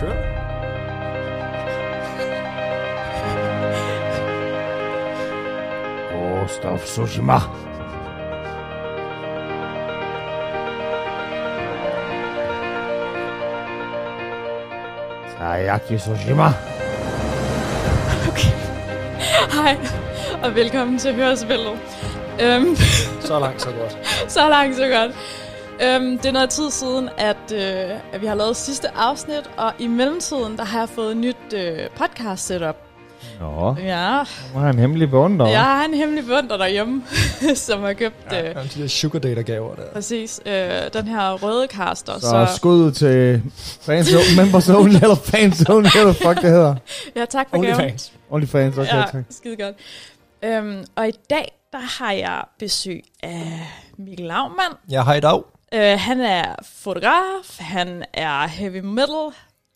kører. Ghost of Tsushima. Sayaki Tsushima. Okay. Hej, og velkommen til Hørespillet. Øhm, Så langt, så godt. så langt, så godt. Øhm, det er noget tid siden, at, øh, at vi har lavet sidste afsnit, og i mellemtiden, der har jeg fået et nyt øh, podcast setup. Nå, Ja, nu har en hemmelig beundrer. jeg har en hemmelig beundrer derhjemme, som har købt Ja, øh, de der sugar data gaver der. præcis øh, den her røde caster. Så, så skud til fans, members only, eller fans only, eller fuck det hedder. ja, tak for gaven. Onlyfans. Only fans, okay, ja, tak. skide godt. Øhm, og i dag, der har jeg besøg af Mikkel Laumann. Jeg har i dag. Øh, han er fotograf, han er heavy metal.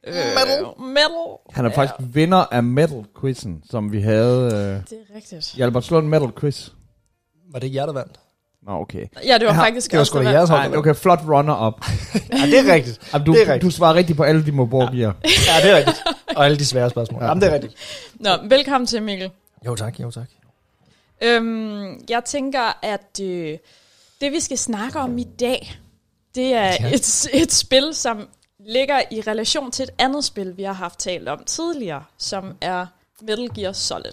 Øh, Metal. Metal. Han er faktisk vinder af Metal-quizzen, som vi havde øh, Det er rigtigt. i Albertslund Metal-quiz. Var det jer, der vandt? Nå, okay. Ja, det var Ja, faktisk Det var også sgu da jeres hold, okay, flot runner-up. Ja, det er rigtigt. Jamen, du, Det er rigtigt. du svarer rigtigt på alle de mobiler. Ja. Ja, det er rigtigt. Og alle de svære spørgsmål. Ja. Ja. Jamen, det er rigtigt. Nå, velkommen til, Mikkel. Jo tak, jo tak. Øhm, jeg tænker, at øh, det vi skal snakke om i dag, det er Ja. et, et spil, som ligger i relation til et andet spil, vi har haft talt om tidligere, som er Metal Gear Solid.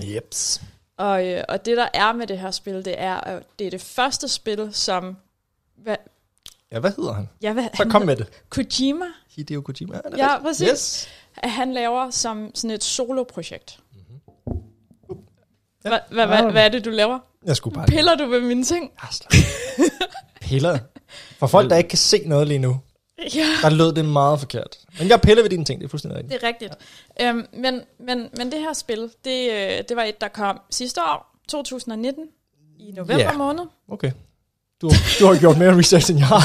Jeps. Og, øh, og det, der er med det her spil, det er, at det er det første spil, som... Hvad, Ja, hvad hedder han? ja, hvad, Så kom med det. Kojima, Hideo Kojima. Er det Ja, rigtigt? præcis. Yes. at han laver som sådan et soloprojekt. Ja. Hvad, hvad, hvad, hvad er det, du laver? Jeg skulle bare... Piller du ved mine ting? Ah. Piller. For folk, der ikke kan se noget lige nu, Ja, der lød det meget forkert. Men jeg piller ved dine ting, det er fuldstændig rigtigt. det er rigtigt. Øhm, men, men, men det her spil, det, øh, det var et, der kom sidste år, 2019, i november Ja. måned. Okay. Du, du har gjort mere research, end jeg har.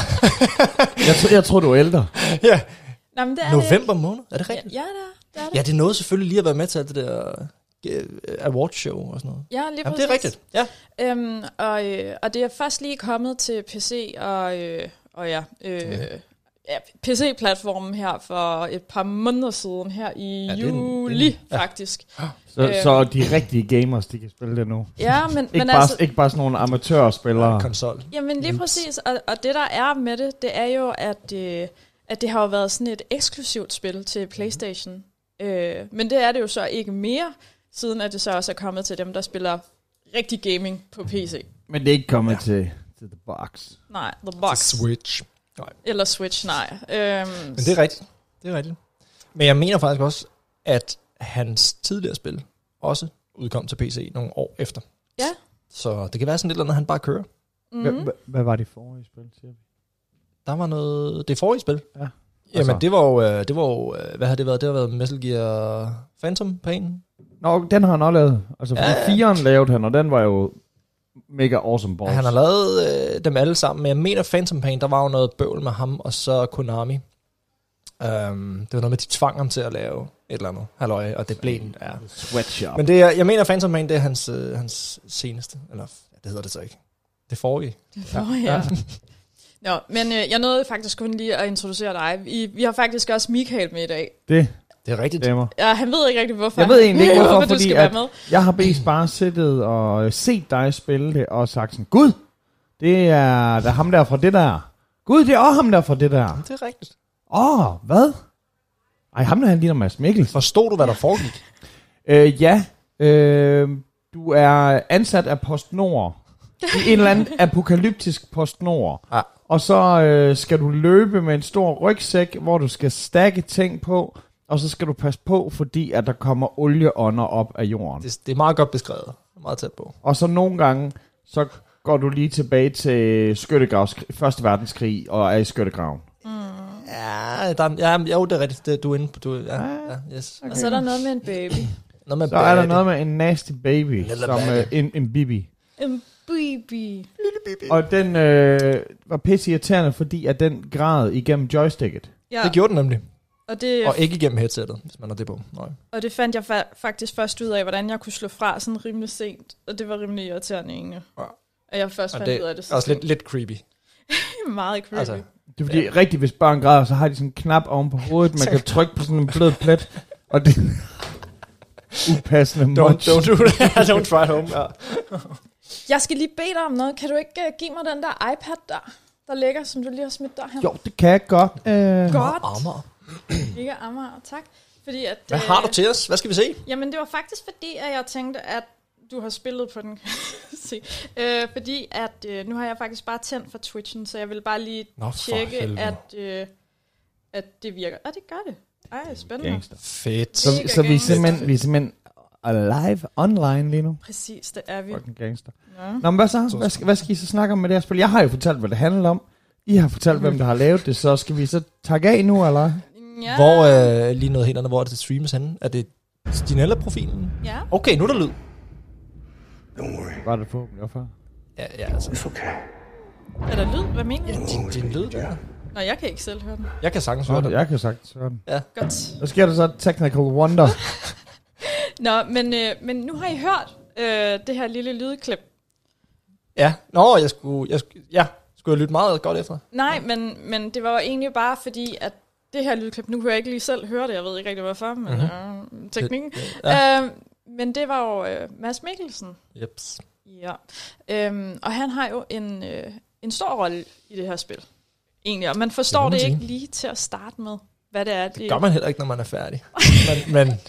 Jeg, tr- jeg tror, du er ældre. ja. Nå, men det er November måned, er det Det. rigtigt? Ja, ja, det er det. Er det. Ja, det nåede selvfølgelig lige at være med til det der awardshow og sådan noget. Ja, lige Jamen, det er præcis. rigtigt. Ja. Øhm, og, øh, og det er først lige kommet til PC og, øh, og ja, øh, Ja. ja, PC-platformen her for et par måneder siden, her i Ja, juli det er en- ja. faktisk. Så, Øh. så de rigtige gamers, de kan spille det nu. Ja, men, Ikke, men bare, altså, ikke bare sådan nogle amatørspillere. Konsol. jamen lige præcis, og, og det der er med det, det er jo, at, øh, at det har jo været sådan et eksklusivt spil til Playstation. Øh, men det er det jo så ikke mere, siden at det så også er kommet til dem, der spiller rigtig gaming på PC. Men det er ikke kommet Ja. til, til The Box. Nej, The Box. Til Switch. Eller Switch, nej. Øhm, Men det er rigtigt. Det er rigtigt. Men jeg mener faktisk også, at hans tidligere spil også udkom til PC nogle år efter. Ja. Så det kan være sådan lidt, når han bare kører. Hvad, Mhm. hvad, hvad var det forrige spil, siger vi? Der var noget... Det forrige spil. Ja. Jamen, Altså- det var jo... øh, Det var jo øh, hvad har det været? Det har været Metal Gear Phantom Pain. Nå, den har han også lavet. Altså, Ja, ja, ja. firen lavede han, og den var jo mega awesome. Ja, han har lavet øh, dem alle sammen, men jeg mener Phantom Pain, der var jo noget bøvl med ham, og så Konami. Um, det var noget med, de tvang ham til at lave et eller andet halløj, og det blev en, ja. Sweatshop. Men det er, jeg mener Phantom Pain, det er hans, øh, hans seneste, eller ja, det hedder det så ikke. Det forrige. Oh, ja. Nå, men øh, jeg nåede faktisk kun lige at introducere dig. Vi, vi har faktisk også Michael med i dag. det Det er rigtigt. stemmer. Ja, han ved ikke rigtig, hvorfor. Jeg ved egentlig ikke, hvorfor, du fordi skal at- være med. Jeg har bedst bare siddet og øh, set dig spille det, og sagt sådan, Gud, det er, det er ham der fra det der. Gud, det er også ham der fra det der. Det er rigtigt. Åh, oh, hvad? Ej, ham der, han ligner Mads Mikkelsen. Forstod du, hvad der foregik? Øh, ja, øh, du er ansat af PostNord. I en eller anden apokalyptisk PostNord. Ja. Og så øh, skal du løbe med en stor rygsæk, hvor du skal stakke ting på, og så skal du passe på, fordi at der kommer olieånder op af jorden. Det, det er meget godt beskrevet. Meget tæt på. Og så nogle gange, så går du lige tilbage til skyttegravskrig, Første Verdenskrig og er i skyttegraven. Ja, der, er- ja jo, det er rigtigt. Det, du er inde på. Du, ja, ja, yes. Og så er der noget med en baby. Noget med Så er der baby. noget med en nasty baby, Lille som baby. øh, en, en bibi. En baby. Og den øh, var pisse irriterende, fordi at den græd igennem joysticket. Ja, Det gjorde den nemlig. Og, det, Og ikke igennem headsettet, hvis man har det på. Nej. og det fandt jeg fa- faktisk først ud af, hvordan jeg kunne slå fra sådan rimelig sent. Og det var rimelig irriterende egentlig. Ja. At jeg først Og fandt det ud af det. er også lidt, lidt creepy. meget creepy. Altså, Det er fordi, ja. rigtigt, hvis børn græder, så har de sådan en knap oven på hovedet, man kan trykke på sådan en blød plet, og det upassende Don't, munch. don't do that. don't try it home. Ja. Jeg skal lige bede dig om noget. Kan du ikke uh, give mig den der iPad der, der ligger, som du lige har smidt derhen? Jo, det kan jeg godt. Øh, Godt. Ikke Amager, tak. Fordi at, Hvad øh, har du til os? Hvad skal vi se? Jamen, det var faktisk fordi, at jeg tænkte, at du har spillet på den. Se. øh, fordi at øh, nu har jeg faktisk bare tændt for Twitchen, så jeg vil bare lige Nå, tjekke, at, øh, at det virker. Ja, det gør det. Ej, spændende. Gangster. Fedt. Så, så vi, er simpelthen, vi er simpelthen live online lige nu. Præcis, det er vi. Fucking gangster. Ja. Nå, men hvad så? Hvad skal, hvad skal I så snakke om med det her spil? Jeg har jo fortalt, hvad det handler om. I har fortalt, hvem der har lavet det, så skal vi så takke af nu, eller? Ja. Hvor, øh, lige noget helt andet, hvor er det streames henne? Er det Stinella-profilen? Ja. Okay, nu er der lyd. Don't worry. Var det forhåbentlig for? Ja, ja altså. It's okay. Er der lyd? Hvad mener Ja, du? din, din lyd der. Nå, jeg kan ikke selv høre den. Jeg kan sagtens høre det. jeg kan sagt sådan. Godt. Hvad sker der så? Technical wonder. Nå, men, øh, men nu har I hørt øh, det her lille lydklip. Ja. Nå, jeg skulle, jeg skulle, ja, skulle jeg lytte meget godt efter. Nej, men, men det var jo egentlig bare fordi, at det her lydklip, nu kunne jeg ikke lige selv høre det, jeg ved ikke rigtig hvorfor, men Mhm. øh, teknikken. Ja. Øh, men det var jo øh, Mads Mikkelsen. Jeps. Ja. Øhm, og han har jo en, øh, en stor rolle i det her spil. Egentlig, og man forstår Det det, det ikke lige til at starte med, hvad det er. Det gør man heller ikke, når man er færdig. men, men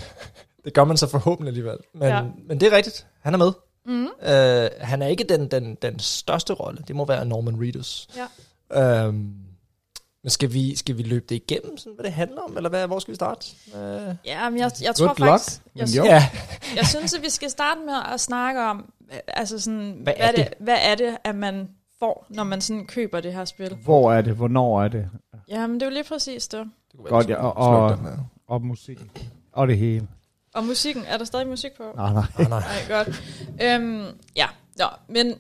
det gør man så forhåbentlig alligevel. Men, Ja. men det er rigtigt. Han er med. Mm. Uh, han er ikke den, den, den største rolle. Det må være Norman Reedus. Ja. Um, men skal vi, skal vi løbe det igennem, sådan, hvad det handler om? Eller hvad, hvor skal vi starte? Uh, Ja, men jeg, jeg Good tror luck, faktisk, men jeg, jo. ja, jeg synes, at vi skal starte med at snakke om, øh, altså sådan, Hvad hvad, er det, hvad er det, at man får, når man sådan køber det her spil. Hvor er det? Hvornår er det? Jamen, det er jo lige præcis det. det kunne Godt, være, ja, og- og-. Og musikken. Og det hele. Og musikken, er der stadig musik på? Nej, nej. Ah, nej. Nej, godt. Øhm, ja, Nå, men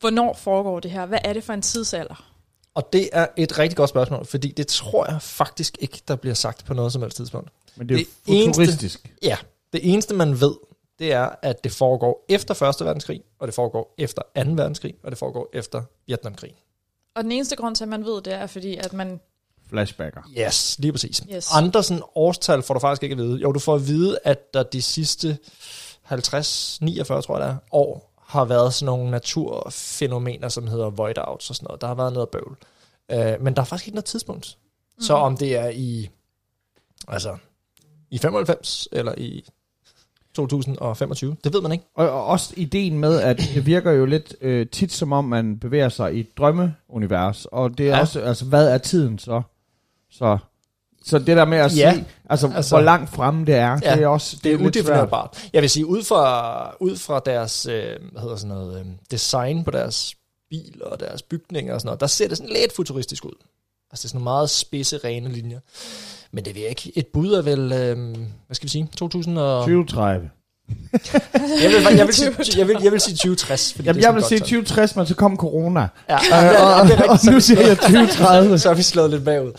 hvornår foregår det her? Hvad er det for en tidsalder? Og det er et rigtig godt spørgsmål, fordi det tror jeg faktisk ikke, der bliver sagt på noget som helst tidspunkt. Men det er Det jo eneste- futuristisk. Ja, det eneste man ved, det er, at det foregår efter 1. verdenskrig, og det foregår efter 2. verdenskrig, og det foregår efter Vietnamkrig. Og den eneste grund til, at man ved det, er fordi, at man... Flashbacker. Yes, lige præcis. Yes. Andre sådan årstal får du faktisk ikke at vide. Jo, du får at vide, at der de sidste 50, 49, tror jeg det er, år, har været sådan nogle naturfænomener, som hedder voidouts og sådan noget. Der har været noget bøvl. Uh, men der er faktisk ikke noget tidspunkt. Mm. Så om det er i, altså, i 95 eller i 2025, det ved man ikke. Og, og også ideen med, at det virker jo lidt øh, tit som om, man bevæger sig i et drømmeunivers. Og det er. Ja. også, altså, hvad er tiden så? Så, så det der med at Ja. sige, altså, Altså- hvor langt fremme det er, Ja, det er også Det er lidt svært. udefinerbart. Jeg vil sige, ud fra, ud fra deres øh, hvad hedder sådan noget, øh, design på deres biler og deres bygninger og sådan noget, der ser det sådan lidt futuristisk ud. Altså det er sådan nogle meget spidse, rene linjer. Men det jeg ikke. Et bud er vel, øh, hvad skal vi sige, 2000 og... 2030. Jeg vil, jeg vil, sige, jeg vil, jeg vil sige 2060. Fordi Jamen, det er jeg vil sige godt 2060, men så kom corona. Ja, Øh, ja, og, det er rigtigt. og Så- nu siger jeg 2030. Så er vi slået lidt bagud.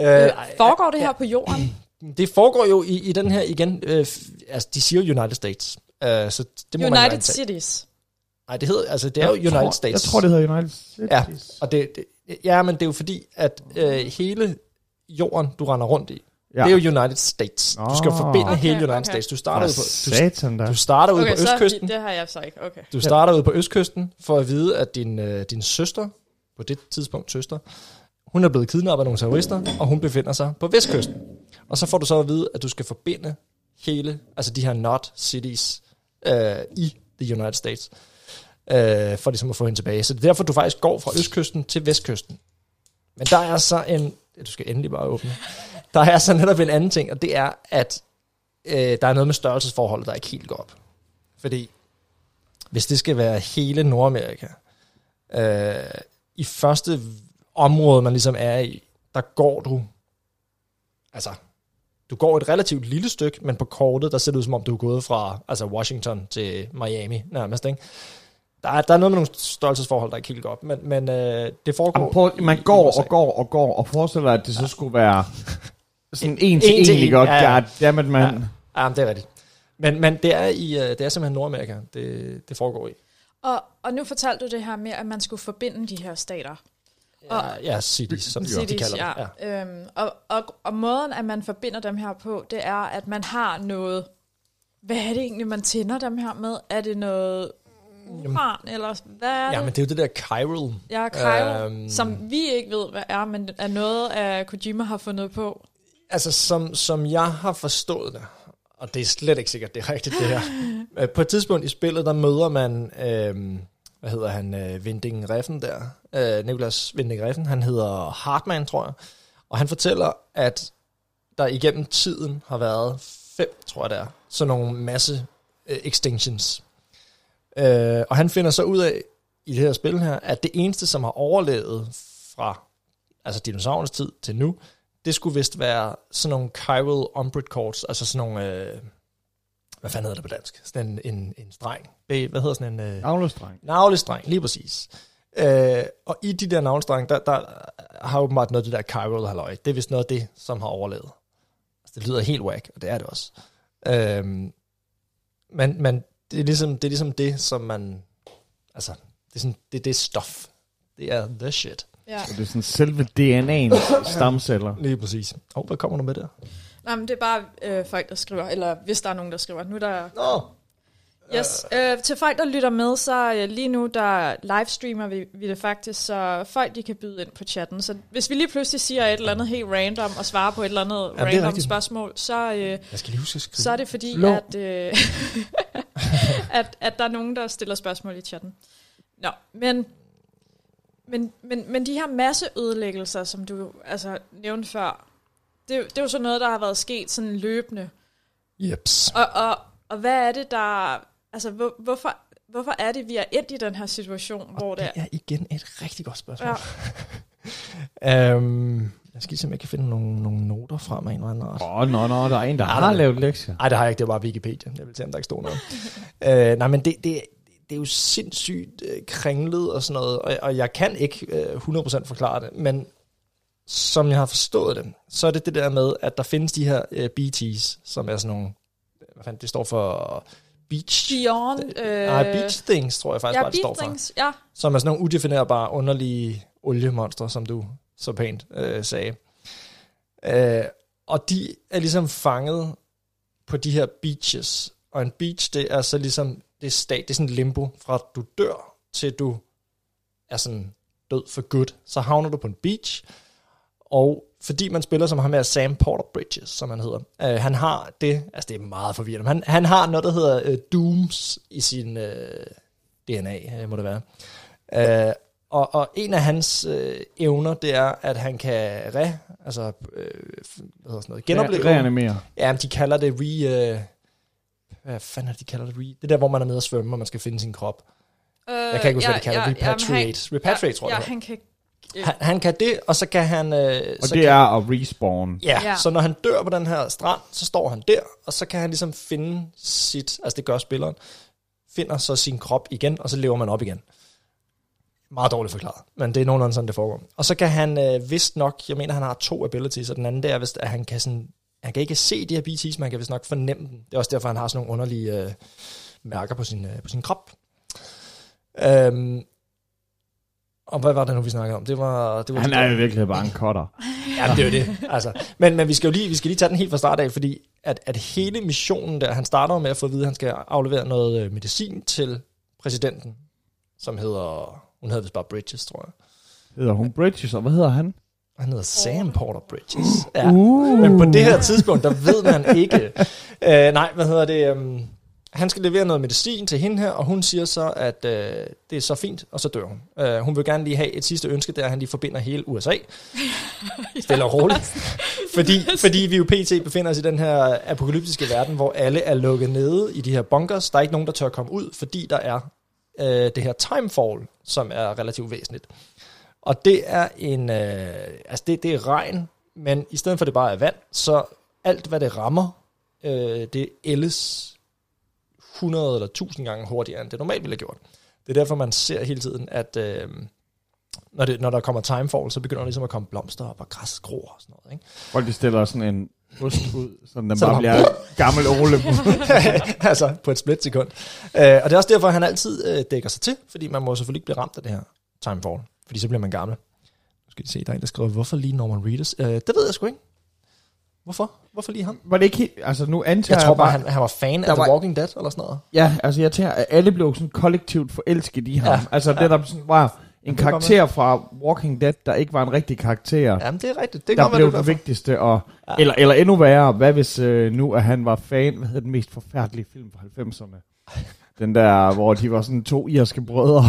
Øh, Øh, foregår det her på jorden? det foregår jo i, i den her igen, øh, altså de siger United States. Øh, så det må man jo United antage. Cities. Nej, det hedder, altså det er jo Jeg United tror, States. Jeg tror, det hedder United States. Ja, og det, det, ja, men det er jo fordi, at øh, hele jorden, du render rundt i, ja. det er jo United States. Du skal jo Nå. forbinde Okay, hele United okay. States. Du starter, ude på, du, Satan da. du starter Okay, på så østkysten. det har jeg så ikke. Okay. Du starter ude på østkysten for at vide, at din, øh, din søster, på det tidspunkt søster, hun er blevet kidnappet af nogle terrorister, og hun befinder sig på vestkysten. Og så får du så at vide, at du skal forbinde hele, altså de her not cities øh, i the United States, øh, for ligesom at få hende tilbage. Så det er derfor, du faktisk går fra østkysten til vestkysten. Men der er så en, du skal endelig bare åbne, der er så netop en anden ting, og det er, at øh, der er noget med størrelsesforholdet, der ikke helt går op. Fordi hvis det skal være hele Nordamerika, øh, i første område, man ligesom er i, der går du, altså, du går et relativt lille stykke, men på kortet, der ser det ud som om, du er gået fra altså Washington til Miami nærmest, ikke? Der er, der er noget med nogle størrelsesforhold, der ikke helt går op, men, men øh, det foregår... Jamen, prøv, man i- i går USA. og går og går, og forestiller dig, at det så skulle være sådan en til En en, til ikke en, godt? ja, ja. Goddammit, mand. Ja, men det er rigtigt. Men, men det, er i, øh, det er simpelthen Nordamerika, det, det foregår i. Og, og nu fortalte du det her med, at man skulle forbinde de her stater. Ja, ja cities, som de cities, kalder ja. det. Ja. Øhm, og, og, og måden, at man forbinder dem her på, det er, at man har noget... Hvad er det egentlig, man tænder dem her med? Er det noget uran, eller hvad er ja, det? men det er jo det der chiral. Ja, Kylo, Øhm. som vi ikke ved, hvad er, men er noget, af Kojima har fundet på. Altså, som, som jeg har forstået det, og det er slet ikke sikkert, det er rigtigt det her. Øh, På et tidspunkt i spillet, der møder man, øh, hvad hedder han, øh, Vinding Reffen der, øh, Nicholas Vinding Reffen, han hedder Hartman, tror jeg, og han fortæller, at der igennem tiden har været fem, tror jeg det er, sådan nogle masse øh, extinctions. Øh, og han finder så ud af, i det her spil her, at det eneste, som har overlevet fra altså dinosaurernes tid til nu, det skulle vist være sådan nogle chiral umbrid cords, altså sådan nogle, øh, hvad fanden hedder det på dansk? Sådan en, en, en streng. Hvad hedder sådan en... Øh, Avlestreng. navlestreng, lige præcis. Øh, og i de der navlestreng, der, der har åbenbart noget af det der chiral halløj. Det er vist noget af det, som har overlevet. Altså, det lyder helt whack, og det er det også. Øh, men, men det er, ligesom, det er ligesom det, som man... Altså, det er, sådan, det, er det stof. Det er the shit. Ja. Så det er sådan selve DNA'ens stamceller. Lige præcis. Åh, oh, hvad kommer du med der? Nej, men det er bare øh, folk, der skriver, eller hvis der er nogen, der skriver. Nu er der Nå, Yes, øh, til folk, der lytter med, så øh, lige nu, der livestreamer vi, vi det faktisk, så folk, de kan byde ind på chatten. Så hvis vi lige pludselig siger et eller andet helt random, og svarer på et eller andet det er random spørgsmål, så, øh, jeg skal lige huske så er det fordi, at, øh, at, at der er nogen, der stiller spørgsmål i chatten. Nå, men, men, men, men de her masseødelæggelser, som du altså, nævnte før, det, det er jo sådan noget, der har været sket sådan løbende. Jeps. Og, og, og hvad er det, der... Altså, hvor, hvorfor, hvorfor er det, vi er endt i den her situation, hvor det Det er... er igen et rigtig godt spørgsmål. Ja. øhm, jeg skal lige se, om jeg kan finde nogle, nogle noter frem af en eller anden art. Åh, oh, nå, nå, der er en, der har nej. lavet lektier. Nej, det har jeg ikke. Det var bare Wikipedia. Jeg vil se, om der ikke stod noget. øh, nej, men det, det, det er jo sindssygt øh, kringlet og sådan noget, og, og jeg kan ikke øh, 100% forklare det, men som jeg har forstået det, så er det det der med, at der findes de her øh, BT's, som er sådan nogle, hvad fanden, det står for beach... Beyond... Øh, Nej, beach things, tror jeg faktisk ja, bare, det står for. things, ja. Som er sådan nogle udefinerbare, underlige oliemonstre, som du så pænt øh, sagde. Øh, og de er ligesom fanget på de her beaches. Og en beach, det er så ligesom, det er, stat, det er sådan limbo, fra at du dør, til du er sådan død for good. Så havner du på en beach, og fordi man spiller som ham her, Sam Porter Bridges, som han hedder, øh, han har det, altså det er meget forvirrende, han, han har noget, der hedder øh, Dooms i sin øh, DNA, øh, må det være. Øh, og, og en af hans øh, evner, det er, at han kan re, altså, øh, hvad hedder sådan noget, genopleve. Reanimere. Ja, de kalder det re... Øh, hvad fanden er det, de kalder det? Re, det er der, hvor man er nede og svømme, og man skal finde sin krop. Øh, Jeg kan ikke huske, hvad de kalder det. jamen, han- Repatriate. Repatriate, tror jeg, Ja, han kan... Han, han kan det, og så kan han... Øh, Og så det kan, er at respawn. Ja, Ja. så når han dør på den her strand, så står han der, og så kan han ligesom finde sit... Altså det gør spilleren. Finder så sin krop igen, og så lever man op igen. Meget dårligt forklaret, men det er nogenlunde sådan, det foregår. Og så kan han øh, vist nok, jeg mener, han har to abilities, og den anden det er vist, at han kan sådan, han kan ikke se de her BT's, men han kan vist nok fornemme dem. Det er også derfor, han har sådan nogle underlige øh, mærker på sin, øh, på sin krop. Øhm, og hvad var det nu, vi snakkede om? Det var, det var Han er jo virkelig bare en cutter. Ja, det er jo det. Altså. Men, men vi skal jo lige, vi skal lige tage den helt fra start af, fordi at, at hele missionen der, han starter med at få at vide, at han skal aflevere noget øh, medicin til præsidenten, som hedder, hun hedder vist bare Bridges, tror jeg. Hedder hun Bridges, og hvad hedder han? Han hedder Sam Porter Bridges. Ja. Uh. Men på det her tidspunkt, der ved man ikke. Øh, nej, hvad hedder det? Um, han skal levere noget medicin til hende her, og hun siger så, at øh, det er så fint, og så dør hun. Øh, hun vil gerne lige have et sidste ønske, der han lige forbinder hele USA. Stille og roligt. fordi, fordi vi jo pt. befinder os i den her apokalyptiske verden, hvor alle er lukket nede i de her bunkers. Der er ikke nogen, der tør komme ud, fordi der er øh, det her timefall, som er relativt væsentligt. Og det er en, øh, altså det, det er regn, men i stedet for det bare er vand, så alt hvad det rammer, øh, det ældes 100 eller 1000 gange hurtigere, end det normalt ville have gjort. Det er derfor, man ser hele tiden, at øh, når, det, når der kommer timefall, så begynder der ligesom at komme blomster op, og græs gror og sådan noget. Ikke? Folk de stiller sådan en ost ud, så den Så bare bliver gammel Ole. altså på et splitsekund. Øh, og det er også derfor, at han altid øh, dækker sig til, fordi man må selvfølgelig ikke blive ramt af det her timefall, fordi så bliver man gammel. skal vi se, der er en, der skriver, hvorfor lige Norman Reedus? Øh, det ved jeg sgu ikke. Hvorfor? Hvorfor lige ham? Var det ikke helt, altså nu antager Jeg tror bare, han, han var fan af The var- Walking Dead eller sådan noget. Ja, altså jeg tænker, at alle blev sådan kollektivt forelsket i ham. Ja, Ja, altså det ja. der sådan var en det karakter fra Walking Dead, der ikke var en rigtig karakter, Jamen, det er rigtigt. Det der blev det derfor. vigtigste. Og, ja. eller, eller endnu værre, hvad hvis øh, nu, at han var fan, hvad hedder den mest forfærdelige film fra 90'erne? Den der, hvor de var sådan to irske brødre.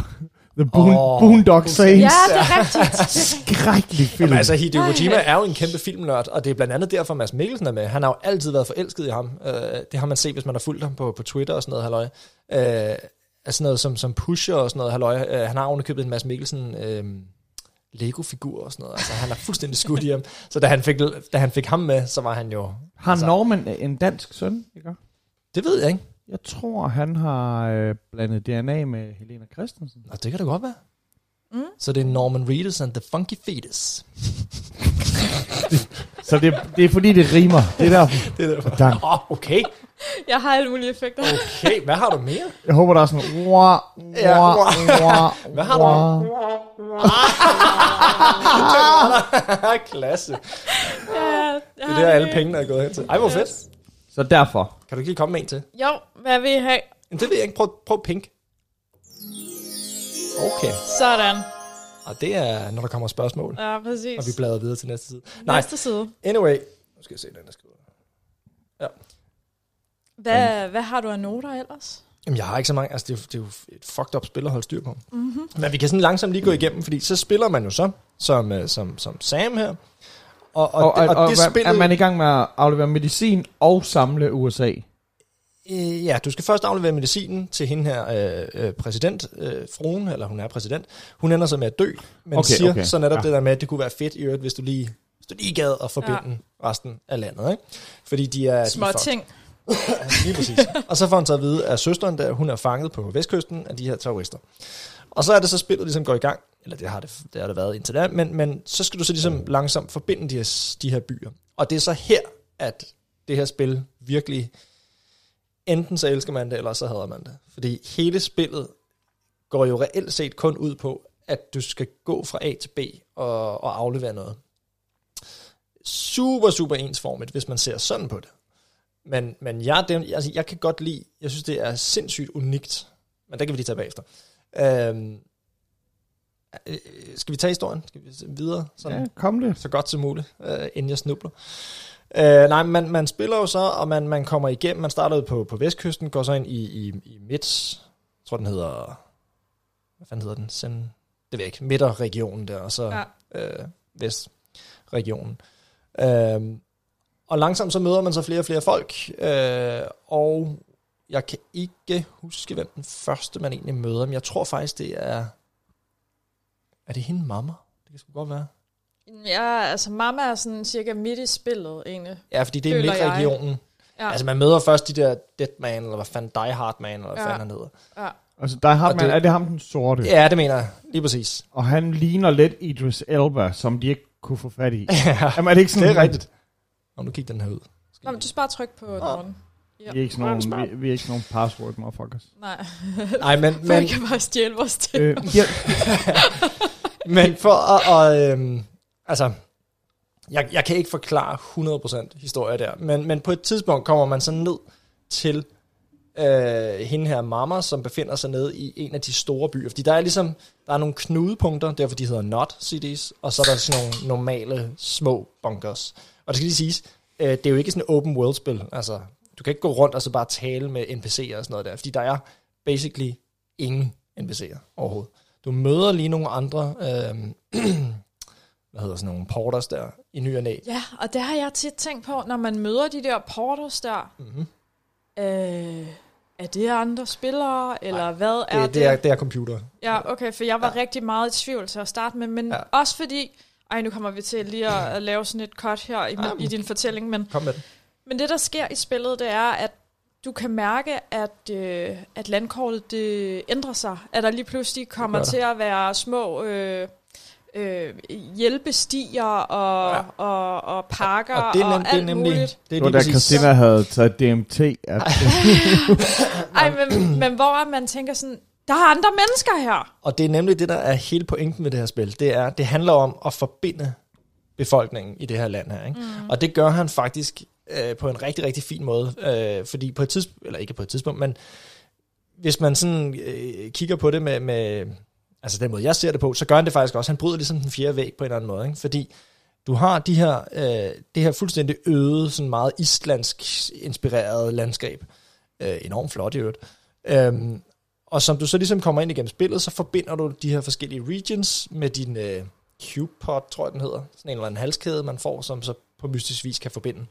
The Boon, oh, Boondock Saints. Ja, det er rigtigt. Skrækkelig film. Jamen, altså, Hideo. Kojima er jo en kæmpe filmnørd, og det er blandt andet derfor, Mads Mikkelsen er med. Han har jo altid været forelsket i ham. Øh, det har man set, hvis man har fulgt ham på, på Twitter og sådan noget, halløj. Øh, altså noget som, som Pusher og sådan noget, halløj. Øh, han har ovenikøbet en Mads Mikkelsen øh, Lego-figur og sådan noget. Altså, han er fuldstændig skudt i ham. Så da han, fik, da han fik ham med, så var han jo... har altså- Norman en dansk søn? Ikke? Det ved jeg ikke. Jeg tror, han har øh, blandet DNA med Helena Christensen. Nå, det kan det godt være. Mm. Så det er Norman Reedus and the Funky Fetus. Så det, det er fordi, det rimer. Det er derfor. Det er derfor. Tak. Åh, oh, okay. Jeg har alle mulige effekter. Okay, hvad har du mere? Jeg håber, der er sådan... Wah, Ja, wah, wah, Hvad har du? wah. Klasse. Ja, Det er der, alle pengene er gået hen til. Ej, hvor fedt. Så derfor. Kan du ikke lige komme med en til? Jo, hvad vil I have? Men det ved jeg ikke. Prøv, prøv pink. Okay. Sådan. Og det er, når der kommer spørgsmål. Ja, præcis. Og vi bladrer videre til næste side. Nej, Næste side. anyway. Nu skal jeg se, den jeg skriver. Hvad, hvad har du af noter ellers? Jamen, jeg har ikke så mange. Altså, det er, jo, det er jo et fucked up spil at holde styr på. Mm-hmm. Men vi kan sådan langsomt lige gå igennem, fordi så spiller man jo så, som, øh, som, som Sam her. Og, og, Og, og, det, og, og det hvad- spillet... er man i gang med at aflevere medicin og samle USA? Øh, ja, du skal først aflevere medicinen til hende her, øh, øh, præsident, øh, fruen, eller hun er præsident. Hun ender så med at dø, men okay, siger okay, så netop ja. det der med, at det kunne være fedt i øvrigt, hvis du lige, hvis du lige gad at forbinde Ja. resten af landet. Ikke? Fordi de er... de Små er fucked. ting. Lige præcis. og så får han så at vide, at søsteren der, hun er fanget på vestkysten af de her terrorister. Og så er det så spillet ligesom går i gang, eller det har det, det har det været indtil da, men, men så skal du så ligesom langsomt forbinde de her, de her byer. Og det er så her, at det her spil virkelig, enten så elsker man det, eller så hader man det. Fordi hele spillet går jo reelt set kun ud på, at du skal gå fra A til B og, og aflevere noget. Super, super ensformigt, hvis man ser sådan på det. Men, men jeg, det, altså, jeg kan godt lide, jeg synes, det er sindssygt unikt. Men det kan vi lige tage bagefter. Øhm, øh, skal vi tage historien? Skal vi videre? Sådan, Ja, kom det. så godt som muligt, øh, inden jeg snubler. Øh, nej, man, man spiller jo så, og man, man kommer igennem. Man startede på, på vestkysten, går så ind i, i, i midt, jeg tror den hedder, hvad fanden hedder den? Sen, det ved jeg ikke, midterregionen der, og så ja. øh, vestregionen. Øh, og langsomt så møder man så flere og flere folk, øh, og jeg kan ikke huske, hvem den første man egentlig møder, men jeg tror faktisk, det er, er det hende mamma? Det kan sgu godt være. Ja, altså mamma er sådan cirka midt i spillet, egentlig. Ja, fordi det er midtregionen. Ja. Altså man møder først de der Deadman, eller hvad fanden, Die Hard Man, eller hvad Ja. fanden han hedder. ja. Altså, der har Og man, det- er det ham den sorte? Ja, det mener jeg. Lige præcis. Og han ligner lidt Idris Elba, som de ikke kunne få fat i. ja, Jamen, er det ikke sådan? det er rigtigt. Om du kigger den her ud. Nå, men du skal bare trykke på den. Ja. Vi er ikke sådan nogen, vi, vi er ikke sådan nogen password motherfuckers. Nej, Nej, men, men... men, kan bare stjæle vores til. Øh, ja, men for at, at øhm, altså, jeg, jeg kan ikke forklare 100% historie der, men, men på et tidspunkt kommer man så ned til øh, hende her mamma, som befinder sig nede i en af de store byer. Fordi der er ligesom, der er nogle knudepunkter, derfor de hedder not cities, og så er der sådan nogle normale små bunkers. Og det skal lige siges, øh, det er jo ikke sådan et open world spil. Altså, du kan ikke gå rundt og så bare tale med NPC'er og sådan noget der, fordi der er basically ingen NPC'er overhovedet. Du møder lige nogle andre, øh, hvad hedder sådan nogle porters der, i ny og næ. Ja, og det har jeg tit tænkt på, når man møder de der porters der. Mm-hmm. Øh, er det andre spillere, eller Nej, hvad er Det, det, er, det er computer. Ja, okay, for jeg var Ja. rigtig meget i tvivl til at starte med, men Ja. også fordi, ej nu kommer vi til lige at, at lave sådan et cut her i, Ej, i din fortælling, men, Kom med det. Men det der sker i spillet, det er, at du kan mærke, at, øh, at landkortet det ændrer sig, at der lige pludselig kommer til at være små øh, øh, hjælpestier og, Ja. og, og parker Og og, det er, nem, og det er alt nemlig... muligt. Det er det var da. Christina havde taget DMT. At, Ej, men, men hvor man tænker sådan, Der er andre mennesker her. Og det er nemlig det, der er hele pointen med det her spil. Det er, det handler om at forbinde befolkningen i det her land her. Ikke? Mm. Og det gør han faktisk øh, på en rigtig, rigtig fin måde. Øh, fordi på et tidspunkt, eller ikke på et tidspunkt, men hvis man sådan øh, kigger på det med, med, altså den måde, jeg ser det på, så gør han det faktisk også. Han bryder ligesom den fjerde væg på en eller anden måde. Ikke? Fordi du har de her, øh, det her fuldstændig øde, sådan meget islandsk inspireret landskab. Øh, enormt flot i øvrigt. Øhm, og som du så ligesom kommer ind igennem spillet, så forbinder du de her forskellige regions med din øh, Cube-pod, tror jeg den hedder. Sådan en eller anden halskæde, man får, som så på mystisk vis kan forbinde.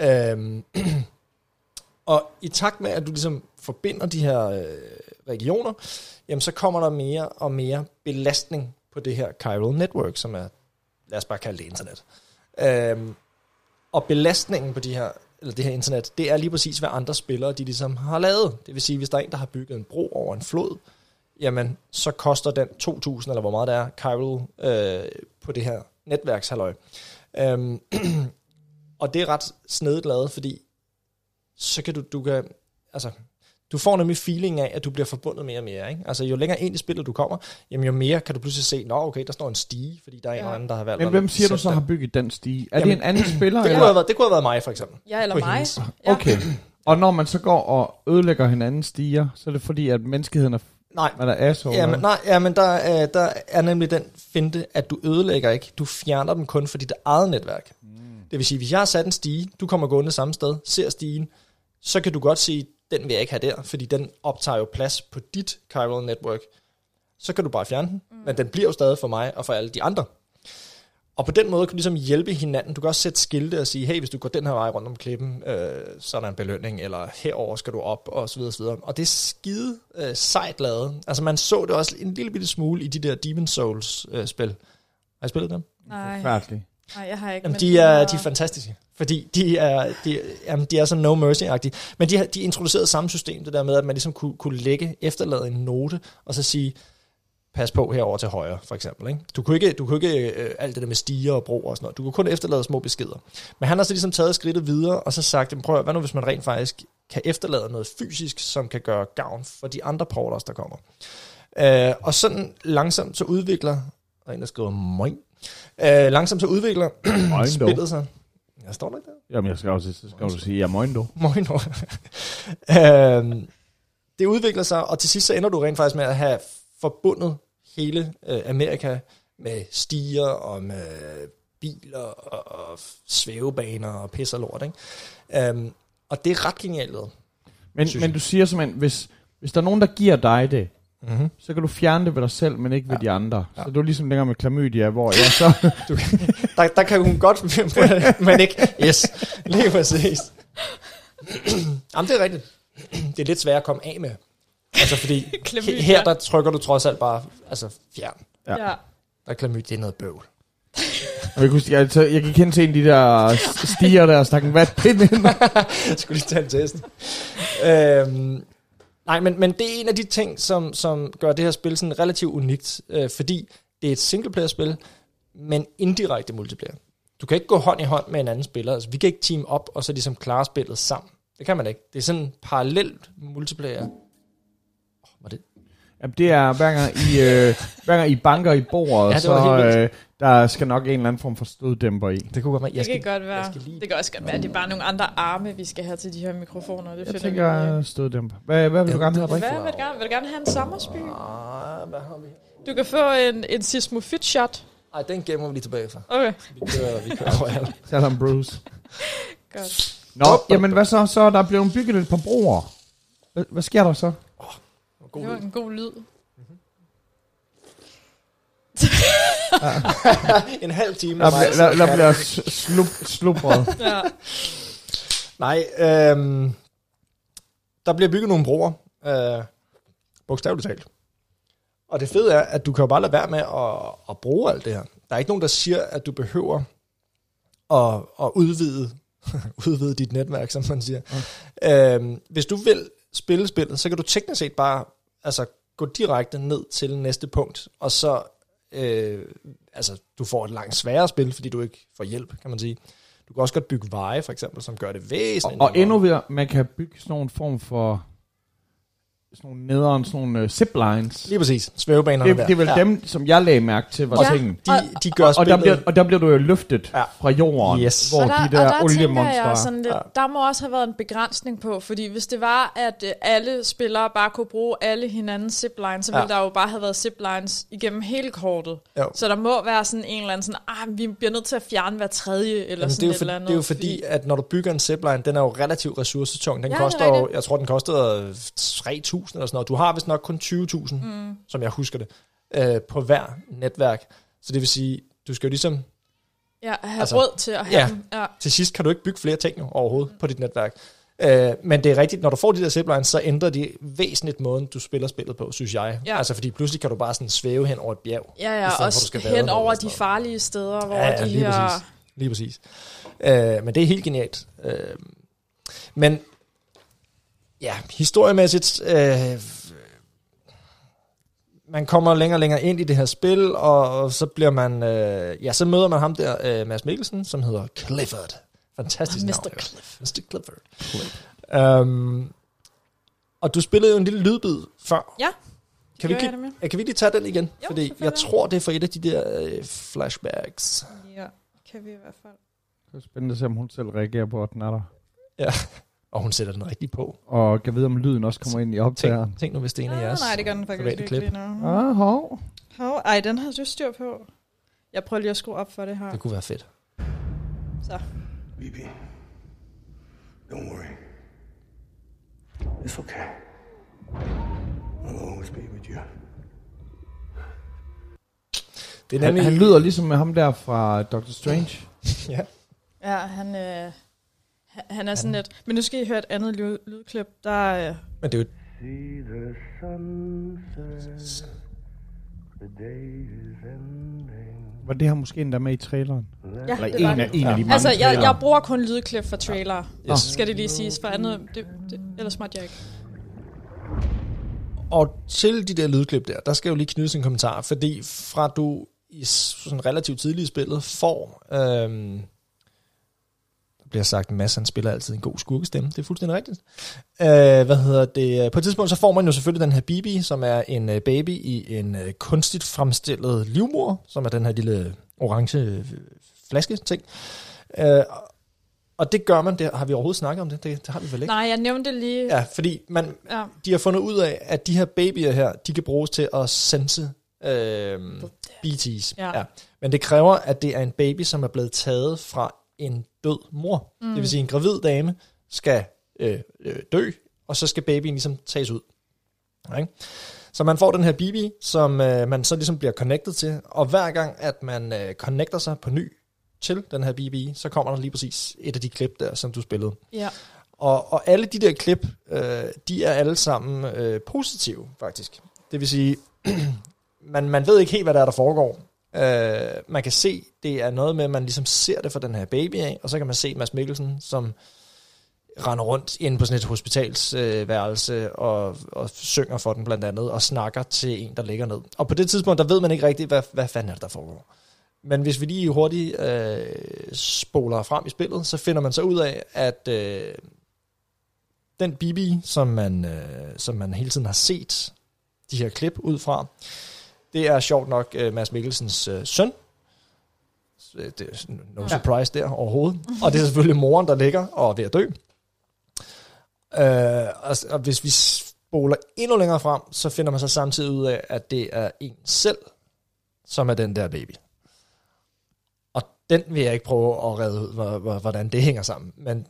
Øhm, og i takt med, at du ligesom forbinder de her øh, regioner, jamen så kommer der mere og mere belastning på det her chiral network, som er, lad os bare kalde det internet. Øhm, og belastningen på de her, eller det her internet, det er lige præcis, hvad andre spillere de ligesom har lavet. Det vil sige, hvis der er en, der har bygget en bro over en flod, jamen så koster den 2.000, eller hvor meget det er, chiral øh, på det her netværkshalløj. Øhm, og det er ret snedigt lavet, fordi så kan du, du kan, altså, du får nemlig feeling af, at du bliver forbundet mere og mere. Ikke? Altså, jo længere ind i spillet du kommer, jamen, jo mere kan du pludselig se, nå okay, der står en stige, fordi der er ja. en eller anden, der har valgt Men hvem siger du så den. har bygget den stige? Er Jamen, det en anden spiller? Det kunne, eller? have været, det kunne have været mig, for eksempel. Ja, eller mig. hendes. Okay. Og når man så går og ødelægger hinandens stiger, så er det fordi, at menneskeheden er, Nej, er der asshole. Ja, men, nej, ja, men der, er, der er nemlig den finte, at du ødelægger ikke. Du fjerner dem kun for dit eget netværk. Mm. Det vil sige, hvis jeg har sat en stige, du kommer gående samme sted, ser stigen, så kan du godt sige, den vil jeg ikke have der, fordi den optager jo plads på dit chiral network. Så kan du bare fjerne den, mm. men den bliver jo stadig for mig og for alle de andre. Og på den måde kan du ligesom hjælpe hinanden. Du kan også sætte skilte og sige, hey, hvis du går den her vej rundt om klippen, øh, så er der en belønning, eller herover skal du op, og så videre, så videre. Og det er skide øh, sejt lavet. Altså man så det også en lille bitte smule i de der Demon Souls øh, spil. Har I spillet dem? Nej, Forfærdeligt. Nej, jeg har ikke. Jamen, men de er, de er fantastiske. Fordi de er, de, jamen, de er så no mercy-agtige. Men de, de introducerede samme system, det der med, at man ligesom kunne, kunne lægge, efterlade en note, og så sige, pas på herover til højre, for eksempel. Ikke? Du kunne ikke, du kunne ikke øh, alt det der med stiger og broer og sådan noget. Du kunne kun efterlade små beskeder. Men han har så ligesom taget skridtet videre, og så sagt, "Jamen, prøv at, hvad nu hvis man rent faktisk kan efterlade noget fysisk, som kan gøre gavn for de andre porters, der kommer. Øh, og sådan langsomt så udvikler, der er en, der skriver moin, øh, langsomt så udvikler dog. spillet sig. Jeg står der ikke der? Jamen, jeg skal også så skal du sige, ja, moin du. Moin. øhm, det udvikler sig, og til sidst så ender du rent faktisk med at have forbundet hele øh, Amerika med stiger og med biler og, og svævebaner og pis og lort. Ikke? Øhm, og det er ret genialt. Men, men du siger simpelthen, hvis, hvis der er nogen, der giver dig det, Mm-hmm. så kan du fjerne det ved dig selv, men ikke ved Ja. de andre. Ja. Så du er ligesom længere med klamydia, hvor jeg så... Der, der kan hun godt, men ikke. Yes, lige præcis. Jamen, det er rigtigt. Det er lidt svært at komme af med. Altså, fordi her, der trykker du trods alt bare, altså, fjern. Ja. Ja. Der er klamydia, det er noget bøvl. Og jeg, kunne, jeg, så, jeg gik hen til en af de der stiger der og stak en vatpind ind. Jeg skulle lige tage en test. øhm, nej, men, men det er en af de ting, som, som gør det her spil sådan relativt unikt, øh, fordi det er et singleplayer-spil, men indirekte multiplayer. Du kan ikke gå hånd i hånd med en anden spiller. Altså, vi kan ikke team op og så ligesom klare spillet sammen. Det kan man ikke. Det er sådan parallelt multiplayer. Oh, var det? Jamen, det er hver gang I, øh, hver gang I banker i bordet, Ja, så øh, der skal nok en eller anden form for støddæmper i. Det kunne godt være. Det Jeg kan skal, godt være. jeg skal lige... Det kan også godt være, det er bare nogle andre arme, vi skal have til de her mikrofoner. Det Jeg tænker støddæmper. Hvad, hvad vil du gerne det have? er Hvad vil du gerne? Vil du gerne have en sommersby? Ah, hvad har vi? Du kan få en, en sismofit shot. Ej, den gemmer vi lige tilbage for. Okay, Vi kører, vi kører. Salom Bruce. godt. Nå, jamen hvad så? Så er der blevet bygget et par broer. Hvad, hvad sker der så? God Det var en god lyd. en halv time. Der, mig, der, der bliver slup, slubret. Ja. Nej, øhm, der bliver bygget nogle broer. Øh, bogstaveligt talt. Og det fede er, at du kan jo bare lade være med at, at bruge alt det her. Der er ikke nogen, der siger, at du behøver at, at udvide, udvide dit netværk, som man siger. Øhm, hvis du vil spille spillet, så kan du teknisk set bare altså, gå direkte ned til næste punkt, og så øh, altså, du får et langt sværere spil, fordi du ikke får hjælp, kan man sige. Du kan også godt bygge veje, for eksempel, som gør det Og, væsentligt og nemmere. endnu videre, man kan bygge sådan nogle form for sådan nogle nederen, sådan nogle uh, ziplines. Lige præcis. Svævebanerne Det, der. det er vel ja. dem, som jeg lagde mærke til, var Ja. tingen. De, de gør Og der, spillet... bliver, og der bliver du jo løftet Ja. fra jorden, Yes. hvor og der, de der, og der oliemonster... jeg sådan lidt, Ja. der må også have været en begrænsning på, fordi hvis det var, at øh, alle spillere bare kunne bruge alle hinandens ziplines, så ville Ja. der jo bare have været ziplines igennem hele kortet. Jo. Så der må være sådan en eller anden sådan, ah, vi bliver nødt til at fjerne hver tredje, eller Jamen, det, sådan er jo et for, eller andet. det er jo fordi, at når du bygger en zipline, den er jo relativt ressourcetung. Den Ja, det er koster jo, jeg tror, den koster 3.000 eller sådan noget. Du har vist nok kun 20.000, mm. som jeg husker det, øh, på hver netværk. Så det vil sige, du skal jo ligesom, Ja, have Altså, råd til at have ja. dem. Ja. til sidst kan du ikke bygge flere ting jo, overhovedet på dit netværk. Øh, men det er rigtigt, når du får de der ziplines, så ændrer de væsentligt måden, du spiller spillet på, synes jeg. Ja. Altså, fordi pludselig kan du bare sådan svæve hen over et bjerg. Ja, ja, stedet også du skal hen over de farlige steder, hvor Ja, ja, de lige her... præcis. Lige præcis. Øh, men det er helt genialt. Øh, men ja, historiemæssigt, øh, man kommer længere og længere ind i det her spil, og, og så bliver man, øh, ja, så møder man ham der, øh, Mads Mikkelsen, som hedder Clifford. Fantastisk Mr. navn. Cliff. Mr. Clifford. Um, og du spillede jo en lille lydbid før. Ja, Kan vi, ikke, det kan vi lige tage den igen? Jo, Fordi jeg tror, det er for et af de der øh, flashbacks. Ja, kan vi i hvert fald. Det er spændende at se, om hun selv reagerer på, at den er der. Ja. Og hun sætter den rigtig på. Og kan vide, om lyden også kommer ind i optageren. Tænk, tænk nu, hvis det er en af Ah, jeres. nej, det gør den faktisk ikke klip. lige nu. Ah, hov. Hov, ej, den har du styr på. Jeg prøver lige at skrue op for det her. Det kunne være fedt. Så. BB, don't worry. It's okay. I'll always be with you. Det er Han, nemlig... han lyder ligesom med ham der fra Doctor Strange. Ja. Ja, han, øh, han- er sådan lidt... Men nu skal I høre et andet lyd, lydklip. Der, øh, Men det er jo... See the sunset. The day is ending. Var det her måske endda med i traileren? ja, Eller det var en af, det. en af de mange Altså, jeg, trailere. jeg bruger kun lydklip for trailer. Yes. Skal det lige siges, for andet... Det, det, ellers måtte jeg ikke. Og til de der lydklip der, der skal jo lige knydes en kommentar, fordi fra du i sådan relativt tidligt i spillet får... Øhm, bliver sagt, Mads han spiller altid en god skurkestemme. Det er fuldstændig rigtigt. Øh, hvad hedder det? På et tidspunkt så får man jo selvfølgelig den her Bibi, som er en øh, baby i en øh, kunstigt fremstillet livmor, som er den her lille orange øh, flaske ting. Øh, og det gør man, det har vi overhovedet snakket om det? Det, det har vi vel ikke? Nej, jeg nævnte det lige. Ja, fordi man, ja. de har fundet ud af, at de her babyer her, de kan bruges til at sense øh, BT's. Ja. Ja. Men det kræver, at det er en baby, som er blevet taget fra en død mor. Mm. Det vil sige, at en gravid dame skal øh, øh, dø, og så skal babyen ligesom tages ud. Okay? Så man får den her baby, som øh, man så ligesom bliver connected til, og hver gang, at man øh, connecter sig på ny til den her baby, så kommer der lige præcis et af de klip der, som du spillede. ja. Og, og alle de der klip, øh, de er alle sammen øh, positive, faktisk. Det vil sige, man, man ved ikke helt, hvad der er, der foregår. Øh, man kan se, det er noget med, at man ligesom ser det for den her baby af, og så kan man se Mads Mikkelsen, som render rundt inde på sådan et hospitalsværelse øh, og, og synger for den blandt andet, og snakker til en, der ligger ned. Og på det tidspunkt, der ved man ikke rigtigt, hvad, hvad fanden er det, der foregår. Men hvis vi lige hurtigt øh, spoler frem i spillet, så finder man så ud af, at øh, den Bibi, som man, øh, som man hele tiden har set de her klip ud fra, det er sjovt nok øh, Mads Mikkelsens øh, søn. Så, øh, Det er no Ja. surprise der overhovedet. Og det er selvfølgelig moren, der ligger og er ved at dø. Øh, og, og hvis vi spoler endnu længere frem, så finder man så samtidig ud af, at det er en selv, som er den der baby. Og den vil jeg ikke prøve at redde ud, hvor- hvor- hvordan det hænger sammen. Men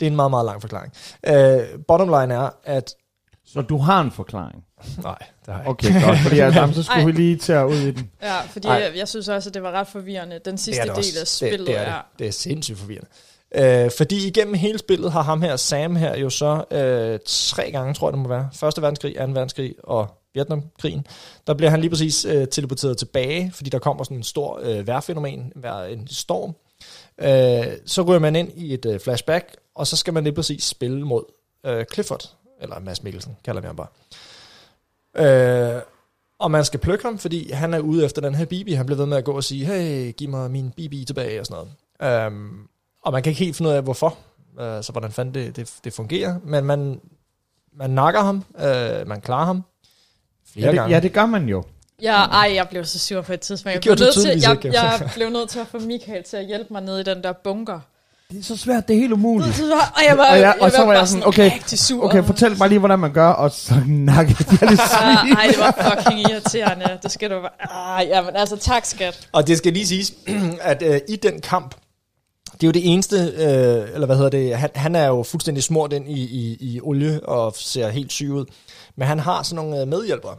det er en meget, meget lang forklaring. Øh, bottom line er, at... Så du har en forklaring? Nej, det har jeg ikke. Okay, godt. Fordi altså, så skulle Ej. vi lige til at ud i den. Ja, fordi Ej. jeg, jeg synes også, at det var ret forvirrende. Den sidste det er det del af spillet det, det er, er... det. det er sindssygt forvirrende. Øh, fordi igennem hele spillet har ham her, Sam her, jo så øh, tre gange, tror jeg det må være, Første verdenskrig, Anden verdenskrig og Vietnamkrigen, der bliver han lige præcis øh, teleporteret tilbage, fordi der kommer sådan en stor øh, vejrfænomen, vejr, en storm. Øh, så ryger man ind i et øh, flashback, og så skal man lige præcis spille mod øh, Clifford, eller Mads Mikkelsen, kalder vi ham bare. Øh, og man skal plukke ham, fordi han er ude efter den her Bibi. Han bliver ved med at gå og sige, hey, giv mig min Bibi tilbage og sådan noget. Um, og man kan ikke helt finde ud af, hvorfor. Uh, så hvordan fanden det, det, det fungerer. Men man, man nakker ham, øh, man klarer ham flere Ja det, gange. ja, det gør man jo. Ja, ej, jeg blev så sur på et tidspunkt. Jeg Det blev, nødt til, jeg, jeg blev nødt til at få Michael til at hjælpe mig ned i den der bunker. Det er så svært, det er helt umuligt. Og jeg var, Og, jeg og så var jeg sådan, okay, sur. okay, fortæl mig lige, hvordan man gør, og så nakkede jeg det Ja, svin. ej, det var fucking irriterende. Det skal du bare... Ej, jamen, altså, tak, skat. Og det skal lige siges, at øh, i den kamp, det er jo det eneste, øh, eller hvad hedder det, han, han er jo fuldstændig smurt ind i, i, i olie og ser helt syg ud. Men han har sådan nogle øh, medhjælpere,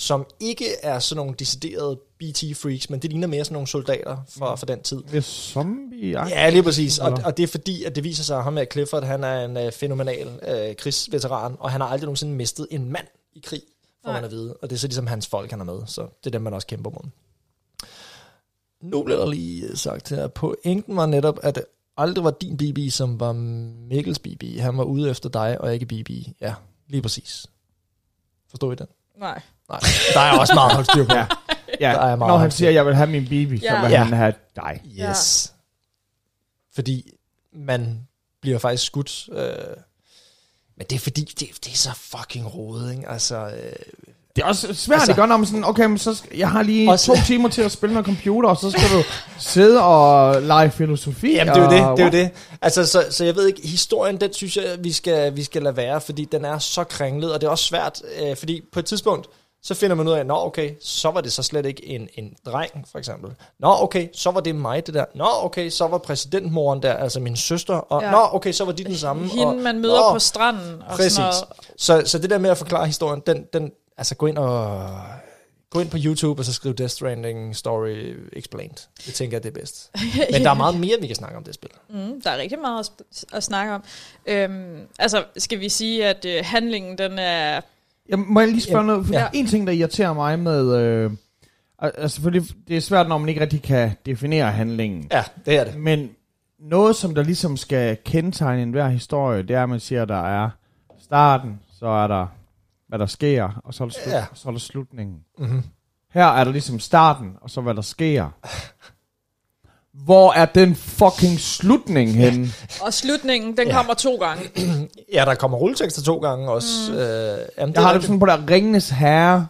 som ikke er sådan nogle deciderede BT-freaks, men det ligner mere sådan nogle soldater fra, fra den tid. Det er zombie Ja, lige præcis. Og, og det er fordi, at det viser sig, at ham her Clifford, han er en øh, fænomenal øh, krigsveteran, og han har aldrig nogensinde mistet en mand i krig, får man at vide. Og det er så ligesom hans folk, han er med, så det er dem, man også kæmper mod. Nu bliver der lige sagt her, pointen var netop, at det aldrig var din BB, som var Mikkels BB. Han var ude efter dig, og ikke BB. Ja, lige præcis. Forstår I den? Nej. Nej, der er også meget styr på. Ja. Ja, Der er meget når han siger, at jeg vil have min baby, så Ja. vil Ja. han have dig. Yes. Fordi man bliver faktisk skudt. Øh, men det er fordi, det, det er så fucking rodet, ikke? Altså, øh, Det er også svært, Altså- det gør, når man sådan, okay, men så skal, jeg har lige Også- to timer til at spille noget computer, og så skal du sidde og lege filosofi. jamen, det er jo det, og, det er jo det. Altså, så, så jeg ved ikke, historien, den synes jeg, vi skal, vi skal lade være, fordi den er så kringlet, og det er også svært, øh, fordi på et tidspunkt, så finder man ud af, nå okay, så var det så slet ikke en, en dreng, for eksempel. Nå okay, så var det mig, det der. Nå okay, så var præsidentmoren der, altså min søster. Og Ja. nå okay, så var de den samme. Hende, og, man møder nå, på stranden. Og Præcis. Sådan noget. Så, så det der med at forklare historien, den, den, altså gå ind og gå ind på YouTube og så skriv Death Stranding Story Explained. Det tænker jeg, det er bedst. Men der er meget mere, vi kan snakke om det spil. Mm, der er rigtig meget at, at snakke om. Øhm, altså, skal vi sige, at øh, handlingen, den er... Jeg må jeg lige spørge Jamen, noget? For ja. ja. En ting, der irriterer mig med... Øh, al- altså selvfølgelig, det er svært, når man ikke rigtig kan definere handlingen. Ja, det er det. Men noget, som der ligesom skal kendetegne enhver historie, det er, at man siger, at der er starten, så er der, hvad der sker, og så er der, slut, Ja. ja. så er der slutningen. Mm-hmm. Her er der ligesom starten, og så hvad der sker. Hvor er den fucking slutning henne? Og slutningen, den Ja. kommer to gange. Ja, der kommer rulletekster to gange også. Mm. Øh, jamen, det Jeg er har det sådan på der Ringenes Herre.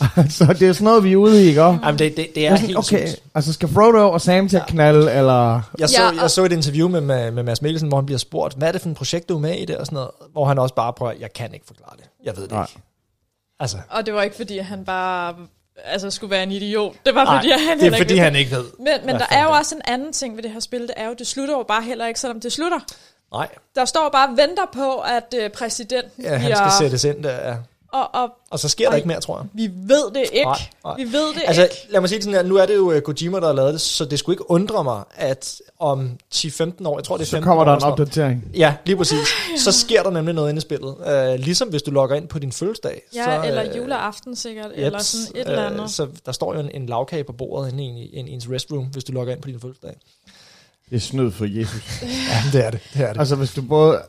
altså, det er sådan noget, vi er ude i, ikke? også? Jamen, det, det, det Jeg er er sådan, helt okay, sygt. altså skal Frodo og Sam til at knalde, eller... Jeg så, Ja, jeg så et interview med, med, med Mads Mikkelsen, hvor han bliver spurgt, hvad er det for en projekt, du er med i det, og sådan noget, hvor han også bare prøver, jeg kan ikke forklare det. Jeg ved det Nej. ikke. Altså, Og det var ikke, fordi han bare altså, skulle være en idiot. Det var, nej, fordi han det er fordi, ikke han ikke ved. Men, men der er jo det også en anden ting ved det her spil, det er jo, det slutter jo bare heller ikke, selvom det slutter. Nej, Der står bare og venter på, at øh, præsidenten ja, han bliver... skal sættes ind der, ja. Og, og Og så sker der Ej. ikke mere, tror jeg. vi ved det ikke. Nej, nej. Vi ved det Altså, ikke. lad mig sige det sådan her. Nu er det jo uh, Kojima, der har lavet det, så det skulle ikke undre mig, at om 10-15 år, jeg tror det er 15 Så kommer der år, en sådan noget. opdatering. Ja, lige præcis. Så sker der nemlig noget inde i spillet. Uh, ligesom hvis du logger ind på din fødselsdag. Ja, så, eller øh, juleaften sikkert, eller jeps, sådan et eller andet. Øh, så der står jo en, en lavkage på bordet inde i en, en, ens restroom, hvis du logger ind på din fødselsdag. Det er snød for Jesus. Ja, det er det. det, er det. altså, hvis du både...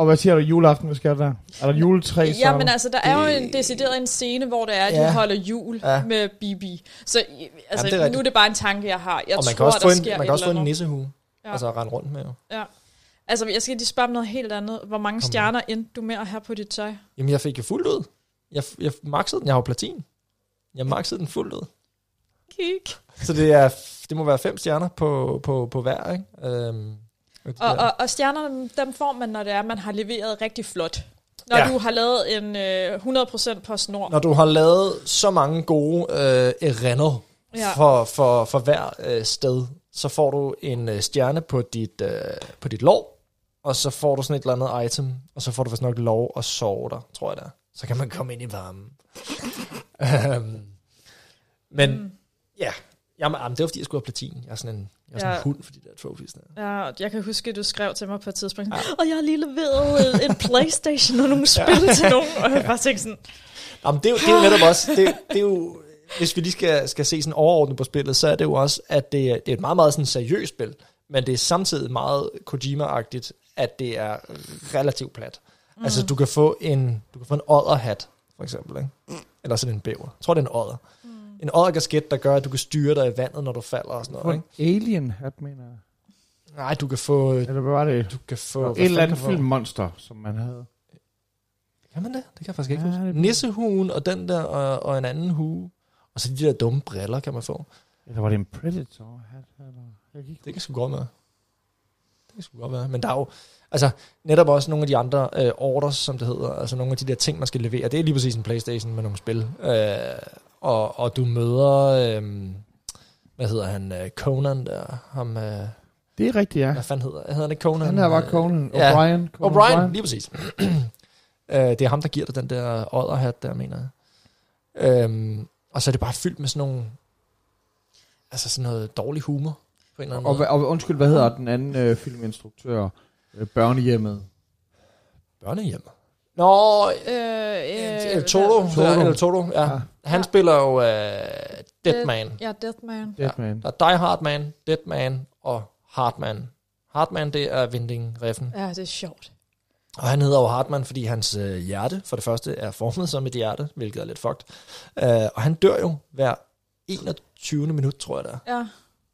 Og hvad siger du, juleaften, hvad sker der? Er der juletræ? Ja, men altså, der er jo en decideret en scene, hvor det er, at de Ja. holder jul Ja. med Bibi. Så altså, det er nu er det bare en tanke, jeg har. Jeg og man tror, kan også der få en, man kan også få en nissehue. Ja. Altså rende rundt med jo. Ja. Altså, jeg skal lige spørge om noget helt andet. Hvor mange stjerner endte du med at have på dit tøj? Jamen, jeg fik jo fuldt ud. Jeg, jeg maxede den. Jeg har jo platin. Jeg maxede den fuldt ud. Kig. Så det, er, det må være fem stjerner på, på, på hver, ikke? Øhm, og, Og, og, stjernerne, dem får man, når det er, man har leveret rigtig flot. Når Ja. du har lavet en øh, 100% på snor. Når du har lavet så mange gode øh, erenner Ja. for, for, for hver øh, sted, så får du en øh, stjerne på dit, øh, på dit lov, og så får du sådan et eller andet item, og så får du vist nok lov at sove der, tror jeg er. Så kan man komme ind i varmen. Øhm, Men mm. ja, jamen, jamen, det var fordi, jeg skulle have platin. Jeg er sådan en, jeg er sådan Ja. en hund for de der trophies der. Ja, jeg kan huske, at du skrev til mig på et tidspunkt, ja. og jeg har lige leveret en Playstation og nogle spil til nogen, og jeg bare tænkte sådan, Jamen, det, er jo, det er jo netop også, det, det er jo, hvis vi lige skal, skal se sådan overordnet på spillet, så er det jo også, at det, er- det er et meget, meget sådan seriøst spil, men det er samtidig meget Kojima-agtigt, at det er relativt plat. Mm. Altså, du kan få en, du kan få en odderhat, for eksempel, ikke? Eller sådan en bæver. Jeg tror, det er en odder. En odderkasket, der gør, at du kan styre dig i vandet, når du falder og sådan noget, en ikke? alien hat, mener jeg. Nej, du kan få... Eller hvad var det? Du kan få... Et eller andet filmmonster, som man havde. Kan man det? Det kan jeg faktisk ikke Ja, huske. Nissehuen og den der, og, og en anden hue. Og så de der dumme briller kan man få. Eller var det en Predator hat? Eller? Jeg kan Det kan sgu godt være. Det kan sgu godt være. Men der er jo, altså netop også nogle af de andre øh, orders, som det hedder, altså nogle af de der ting, man skal levere. Det er lige præcis en Playstation med nogle spil. Øh, og, og du møder, øh, hvad hedder han, øh, Conan der, ham, øh, Det er rigtigt, ja. hvad fanden hedder, hedder han ikke Conan? Han er bare Øh, Conan. ja. O'Brien. Conan O'Brien, lige præcis. øh, det er ham, der giver dig den der odderhat der, mener jeg. Øhm, og så er det bare fyldt med sådan nogle, altså sådan noget dårlig humor, på en eller anden Og, måde. og, undskyld, hvad hedder den anden øh, filminstruktør? Øh, børnehjemmet. Børnehjem. Nå, Øh, øh, El Toro. Toro. Ja, El Toro, ja. Ja. Han Ja. spiller jo uh, Deadman. Ja, Deathman. Deadman. Der er Die Hard Man, Deadman og Hardman. Hardman, det er Vinding Reffen. Ja, det er sjovt. Og han hedder jo Hartmann, fordi hans øh, hjerte, for det første, er formet som et hjerte, hvilket er lidt fucked. Øh, og han dør jo hver 21. minut, tror jeg det er. Ja,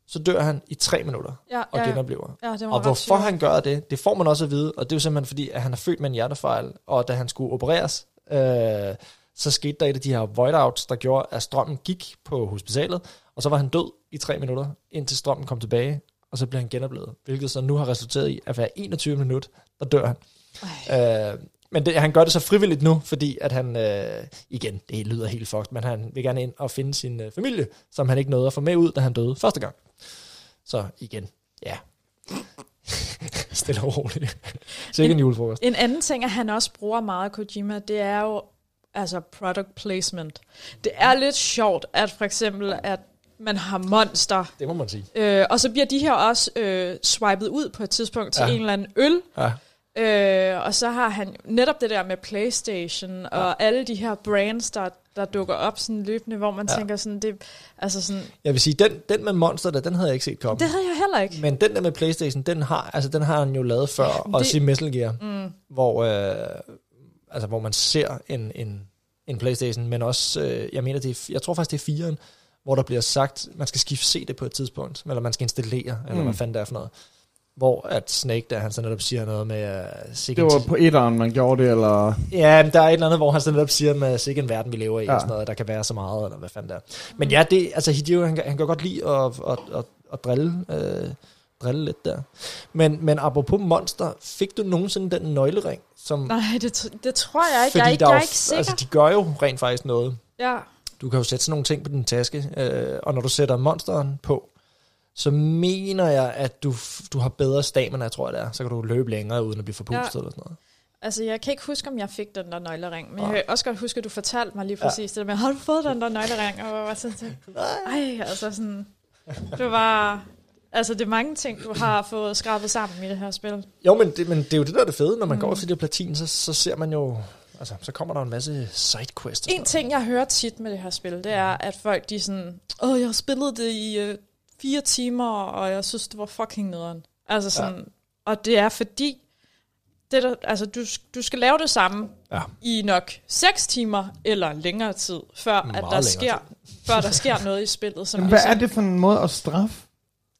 Så dør han i tre minutter ja, og ja. genoplever. ja det Og hvorfor han gør det, det får man også at vide, og det er jo simpelthen fordi, at han er født med en hjertefejl, og da han skulle opereres, øh, så skete der et af de her voidouts, der gjorde, at strømmen gik på hospitalet, og så var han død i tre minutter, indtil strømmen kom tilbage, og så blev han genoplevet, hvilket så nu har resulteret i, at hver 21 minut, der dør han. Øh, men det, han gør det så frivilligt nu, fordi at han, øh, igen, det lyder helt fucked, men han vil gerne ind og finde sin øh, familie, som han ikke nåede at få med ud, da han døde første gang. Så igen, ja. Stille og roligt. Så ikke en julefrokost. En anden ting, at han også bruger meget Kojima, det er jo altså product placement. Det er lidt sjovt, at for eksempel, at man har monster, Det må man sige. øh, og så bliver de her også øh, swipet ud på et tidspunkt til ja. en eller anden øl, Ja. Øh, og så har han netop det der med Playstation ja. og alle de her brands, der, der dukker op sådan løbende, hvor man Ja. tænker sådan, det, altså sådan, Jeg vil sige, den, den med Monster der, den havde jeg ikke set komme. det havde jeg heller ikke. Men den der med Playstation, den har, altså, den har han jo lavet før, Ja, også det- i Metal Gear, Mm. hvor, øh, altså, hvor man ser en, en, en Playstation, men også, øh, jeg mener, det er, jeg tror faktisk, det er firen, hvor der bliver sagt, man skal skifte CD på et tidspunkt, eller man skal installere, eller Mm. hvad fanden det er for noget. Hvor at Snake, der han så netop siger noget med... Uh, Det var på etteren, man gjorde det, eller... Ja, men der er et eller andet, hvor han så netop siger, med sikke en verden, vi lever i, ja. Og sådan noget, der kan være så meget, eller hvad fanden der. Men ja, det, altså Hideo, han, kan- han kan godt lide at, at, at, at drille, øh, drille lidt der. Men, men apropos Monster, fik du nogensinde den nøglering? Som, Nej, det, det tror jeg ikke. Jeg er ikke, jeg er ikke sikker. Altså, de gør jo rent faktisk noget. ja. Du kan jo sætte sådan nogle ting på din taske, øh, og når du sætter monsteren på, så mener jeg, at du, du har bedre stamina, tror jeg det er. Så kan du løbe længere, uden at blive forpustet Ja. eller sådan noget. Altså, jeg kan ikke huske, om jeg fik den der nøglering, men Nej. jeg kan også godt huske, at du fortalte mig lige Ja. præcis det der med, har du fået den der nøglering? Og jeg var sådan, sådan, ej, altså sådan, det var, altså det er mange ting, du har fået skrabet sammen i det her spil. Jo, men det, men det er jo det, der er det fede. Når man mm. Mm. går efter de her platin, så, så ser man jo... Altså, så kommer der en masse sidequests. En ting, jeg hører tit med det her spil, det er, at folk de er sådan, åh, jeg har spillet det i øh, fire timer, og jeg synes, det var fucking nederen. Altså sådan, ja. og det er fordi, det der, altså, du, du skal lave det samme Ja. i nok 6 timer eller længere tid, før, at der sker, før der sker noget i spillet. Som Men hvad ligesom- er det for en måde at straffe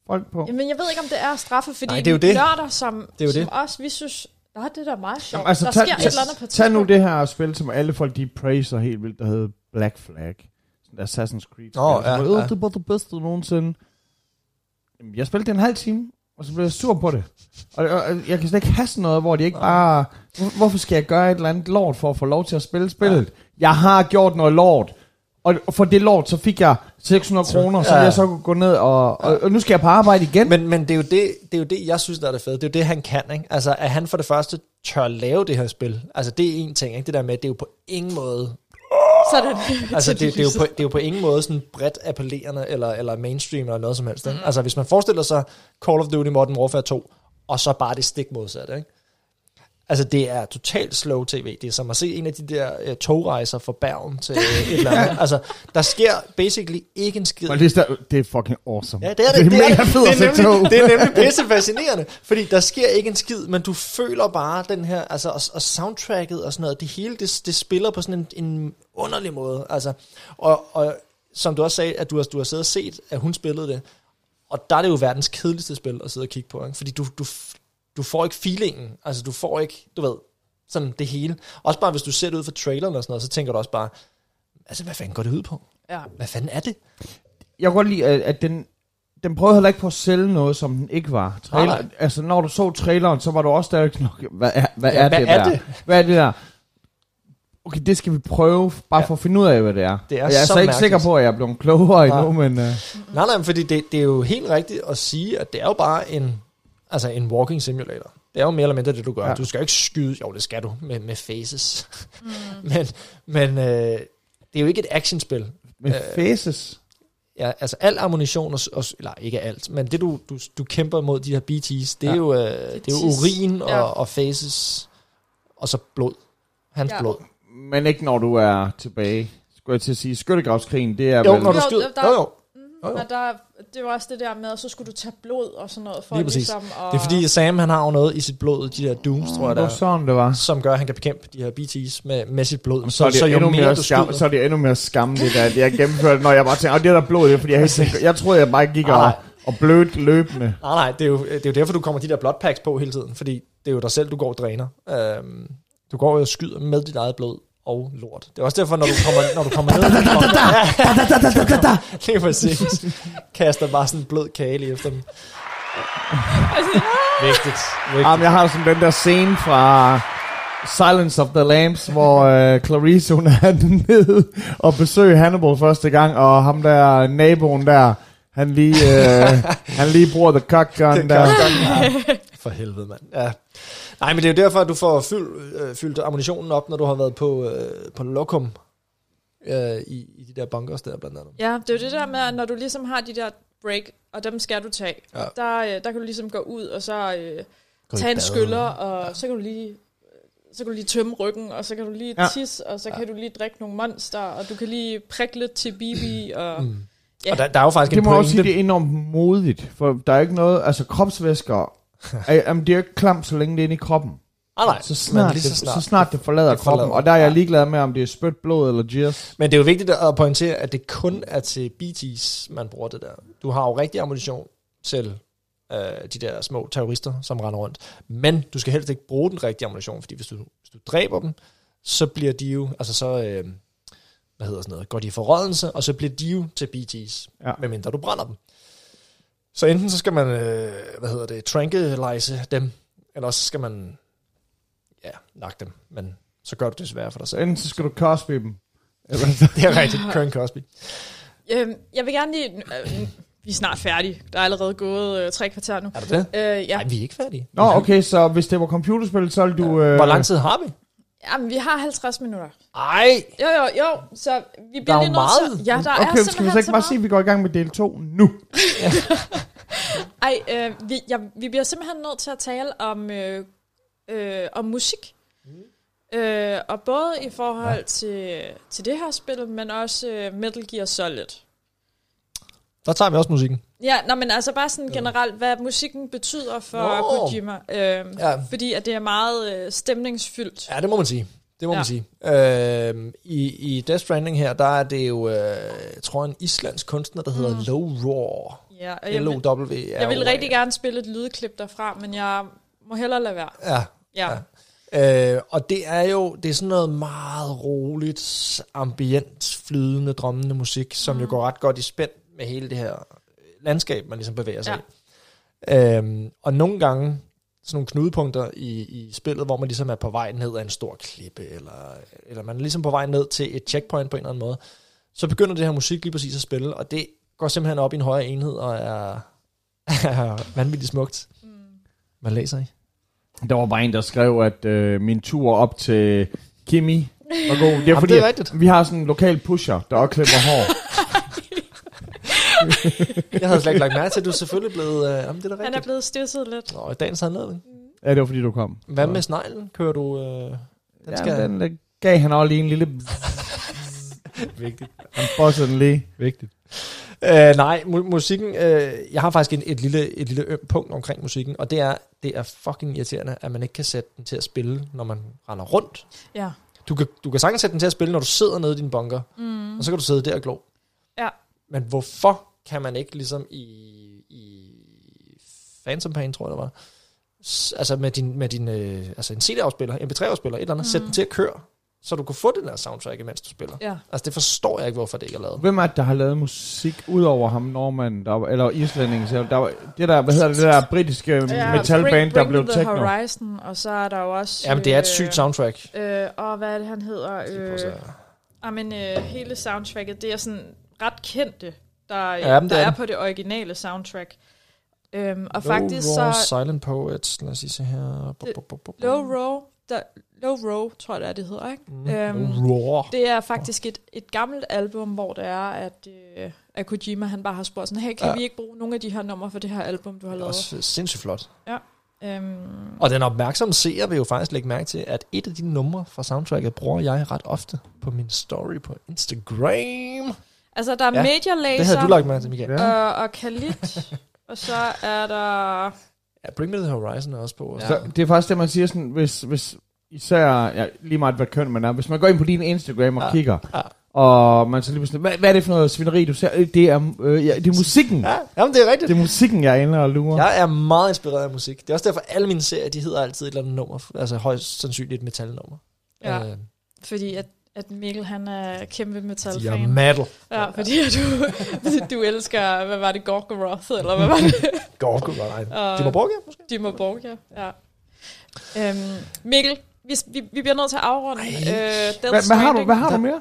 folk på? Jamen, jeg ved ikke, om det er at straffe, fordi Nej, det er jo det. nørder, som, Det er jo som det. os, vi synes, der er det der meget sjovt. Jamen, altså, der tag, sker et eller andet på tag nu det her spil, som alle folk de praiser helt vildt, der hedder Black Flag. Sådan Assassin's Creed. Åh, ja, ja, ja. Det var det bedste nogensinde. Jamen, Jeg spillede det en halv time, og så blev jeg sur på det. Og, og, og jeg kan slet ikke have sådan noget, hvor de ikke bare... Hvor, hvorfor skal jeg gøre et eller andet lort for at få lov til at spille spillet? Jeg har gjort noget lort. Og for det lort, så fik jeg 600 kroner, så Ja. jeg så gå ned og, og, og nu skal jeg på arbejde igen. Men, men det, er jo det, det er jo det, jeg synes, der er det fede. Det er jo det, han kan. Ikke? Altså, at han for det første tør lave det her spil. Altså, det er en ting. Ikke? Det der med, det er jo på ingen måde... Sådan. Altså, det, det, er jo på, det er jo på ingen måde sådan bredt appellerende, eller, eller mainstream, eller noget som helst. Ikke? Altså, hvis man forestiller sig Call of Duty Modern Warfare 2, og så bare det stik modsatte, ikke? Altså, det er totalt slow tv. Det er som at se en af de der uh, togrejser fra Bergen til et eller andet. Altså, der sker basically ikke en skid. Og det, er, det er fucking awesome. Ja, det er det. Det er det, mega det, fedt at er se tog. det er nemlig pisse fascinerende, fordi der sker ikke en skid, men du føler bare den her, altså, og, og soundtracket og sådan noget, det hele, det, det spiller på sådan en, en underlig måde, altså, og, og som du også sagde, at du har, du har siddet og set, at hun spillede det, og der er det jo verdens kedeligste spil at sidde og kigge på, ikke? fordi du, du, du får ikke feelingen, altså du får ikke, du ved, Sådan det hele. Også bare, hvis du ser det ud fra traileren og sådan noget, så tænker du også bare, altså, hvad fanden går det ud på? Ja. Hvad fanden er det? Jeg kan godt lide, at, at den, den prøvede heller ikke på at sælge noget, som den ikke var. Trailer, Nej, nej. Altså, når du så traileren, så var du også stadig nok, hvad er, hvad Ja, er hvad det er der? det? Hvad er det der? Okay, det skal vi prøve, bare Ja. for at finde ud af, hvad det er. Det er jeg er så så, ikke mærkeligt. sikker på, at jeg er blevet klogere Nej. endnu, men... Uh, Nej, nej, fordi det, det er jo helt rigtigt at sige, at det er jo bare en, altså en walking simulator. Det er jo mere eller mindre det, du gør. Ja. Du skal jo ikke skyde, jo det skal du, med, med faces. Mm. men men øh, det er jo ikke et actionspil. med Øh, faces. Ja, altså al ammunition, og, og, eller ikke alt, men det du, du, du kæmper mod de her BT's, det er Ja. jo, øh, det er jo urin og, Ja. og faces, og så blod. Hans Ja. blod. Men ikke når du er tilbage. Skulle jeg til at sige, skyttegravskrigen, det er Jo, vel... når du Jo, skyder. der- Jo, jo. Jo, jo. Men der, det var også det der med, at så skulle du tage blod og sådan noget. For Lige præcis. Ligesom at, Det er fordi, Sam han har jo noget i sit blod, de der dooms, tror jeg, det der, sådan, det var. som gør, at han kan bekæmpe de her BT's med, med sit blod. Så, er det endnu mere skam, så er det endnu mere skam, det der, at jeg gennemførte, når jeg bare tænker, og det der blod, det er, fordi jeg, helt tænker, jeg troede, jeg bare gik og, og blødt løbende. Nej, nej, det er, jo, det er jo derfor, du kommer de der blood packs på hele tiden, fordi det er jo dig selv, du går og dræner. Øhm, du går jo og skyder med dit eget blod og lort. Det er også derfor, når du kommer, når du kommer ned... Lige præcis. Kaster bare sådan en blød kage lige efter dem. Vigtigt. Vigtigt. Jamen, jeg har sådan den der scene fra Silence of the Lambs, hvor øh, Clarice hun er nede og besøger Hannibal første gang, og ham der naboen der, han lige, øh, han lige bruger the cock gun Det der. kan ja. For helvede, mand. Ja. Nej, men det er jo derfor, at du får fyld, øh, fyldt ammunitionen op, når du har været på, øh, på lokum øh, i, i de der bunkers der blandt andet. Ja, det er jo det der med, at når du ligesom har de der break, og dem skal du tage, Ja. ja. der, øh, der kan du ligesom gå ud og så øh, Gå tage en skyller, og så kan du lige så kan du lige tømme ryggen, og så kan du lige Ja. ja. tisse, og så Ja. kan du lige drikke nogle monster, og du kan lige prikke lidt til Bibi, og Mm. Ja. Og der, der er jo faktisk Det en må jeg også sige, pointe. det er enormt modigt, for der er ikke noget, altså kropsvæsker, er, jamen, det er jo ikke klamt, så længe det er inde i kroppen. Ah, nej, Så snart, det, så snart, så snart det forlader det kroppen, forlader- og der er jeg ligeglad med, om det er spyt, blod eller gears. Men det er jo vigtigt at pointere, at det kun er til BT's, man bruger det der. Du har jo rigtig ammunition til øh, de der små terrorister, som render rundt. Men du skal helst ikke bruge den rigtige ammunition, fordi hvis du, hvis du dræber dem, så bliver de jo, altså så, øh, hvad hedder sådan noget, går de i forrådelse, og så bliver de jo til BT's, ja. medmindre du brænder dem. Så enten så skal man, øh, hvad hedder det, tranquilize dem, eller også skal man, ja, nakke dem, men så gør du det svært for dig Så selv. enten så skal du Cosby dem. Eller, Det er rigtigt, Karen Cosby. øhm, jeg vil gerne lige... Øh, vi er snart færdige. Der er allerede gået øh, tre kvarter nu. Er det det? Øh, ja. Nej, vi er ikke færdige. Nå, okay, så hvis det var computerspil, så ville du... Øh, Hvor lang tid har vi? Jamen, vi har 50 minutter. Ej, Jo, jo, jo. Så vi Der bliver er lige nødt til... Ja, der er Okay, skal vi simpelthen så ikke bare sige, at vi går i gang med del 2 nu? Ej, øh, vi, ja, vi bliver simpelthen nødt til at tale om, øh, øh, om musik. Mm. Øh, og både i forhold ja. til, til det her spil, men også øh, Metal Gear Solid. der tager vi også musikken. Ja, nå, men altså bare sådan generelt, hvad musikken betyder for Nå. Kojima. Øh, Ja. Fordi at det er meget øh, stemningsfyldt. Ja, det må man sige. Det må ja. Man sige. Øhm, i, I Death Stranding her, der er det jo, øh, jeg tror, en islandsk kunstner, der hedder mm. Low Roar. Ja, og jeg, vil, L-O-W. jeg vil rigtig gerne spille et lydklip derfra, men jeg må hellere lade være. Ja, Ja. Ja. Øh, og det er jo det er sådan noget meget roligt, ambient, flydende, drømmende musik, som mm. jo går ret godt i spænd med hele det her landskab, man ligesom bevæger sig ja. i. Øhm, og nogle gange, sådan nogle knudepunkter i, i spillet, hvor man ligesom er på vej ned ad en stor klippe, eller, eller man er ligesom på vej ned til et checkpoint på en eller anden måde, så begynder det her musik lige præcis at spille, og det går simpelthen op i en højere enhed, og er, er vanvittigt smukt. Mm. Man læser i. Der var bare en, der skrev, at øh, min tur op til Kimi var god. Det er Jamen, fordi, det er rigtigt. vi har sådan en lokal pusher, der også klipper hår. Jeg havde slet ikke lagt mærke til, at du er selvfølgelig blevet... Øh, jamen, det er da Han er blevet stivset lidt. Nå, dagens anledning. ja, det var fordi, du kom. Hvad med sneglen? Kører du... Øh, den Ja, skal... den gav han også lige en lille... Vigtigt. Han bossede den lige. Vigtigt. Øh, nej, mu- musikken... Øh, jeg har faktisk en, et, lille, et lille øm punkt omkring musikken, og det er, det er fucking irriterende, at man ikke kan sætte den til at spille, når man render rundt. Ja. Du kan, du kan sagtens sætte den til at spille, når du sidder nede i din bunker, mm. og så kan du sidde der og glo. Men hvorfor kan man ikke ligesom i, i Phantom Pain, tror jeg det var, altså med din, med din øh, altså en CD-afspiller, MP3-afspiller, et eller andet, mm. sæt den til at køre, så du kan få den der soundtrack, imens du spiller. Ja. Altså det forstår jeg ikke, hvorfor det ikke er lavet. Hvem er det, der har lavet musik ud over ham, Norman, der var, eller islænding? Så der var, det der, hvad hedder det, det der britiske ja, metalband, Bring, der blev the techno. Horizon, og så er der jo også... Jamen det er et sygt soundtrack. Øh, og hvad er det, han hedder? Øh, Øh, ah, men øh, hele soundtracket, det er sådan ret kendte, der, Ja, ja, der er er, på det originale soundtrack. Øhm, og Low faktisk Raw, så... Silent Poets, lad os se her. Bo, bo, bo, bo, bo. Low Row, der, Low Row, tror jeg det er, det hedder, ikke? Mm. Øhm, Raw. Det er faktisk et, et gammelt album, hvor det er, at, øh, at Kojima han bare har spurgt sådan, hey, kan Ja. ja. vi ikke bruge nogle af de her numre for det her album, du har Det er lavet? også sindssygt flot. Øhm, Og den opmærksomme seer vil jo faktisk lægge mærke til, at et af de numre fra soundtracket bruger jeg ret ofte på min story på Instagram. Altså, der er Ja, Major Lazer Det havde du lagt mærke til, Michael. Ja. og, og Khalid, og så er der... Ja, Bring Me The Horizon er også på. Ja. Så det er faktisk det, man siger sådan, hvis, hvis især, ja, lige meget hvad køn man er, hvis man går ind på din Instagram og Ja. kigger, Ja. og man så lige sådan, hvad, hvad er det for noget svineri, du ser? Øh, Det er, øh, ja, det er musikken. Ja, jamen det er rigtigt. Det er musikken, jeg er inde og lurer. Jeg er meget inspireret af musik. Det er også derfor, alle mine serier, de hedder altid et eller andet nummer. Altså højst sandsynligt et metalnummer. Ja, Øh, fordi at, at Mikkel han er kæmpe de er metal-fan. metal. Ja, fordi du, du elsker, hvad var det, Gorgoroth, eller hvad var det? Gorgoroth. De må bruge måske? Dimmer Borgia, ja. Øhm, Mikkel, vi, vi, vi bliver nødt til at afrunde. Øh, Hvad, hvad, har du, hvad har du mere?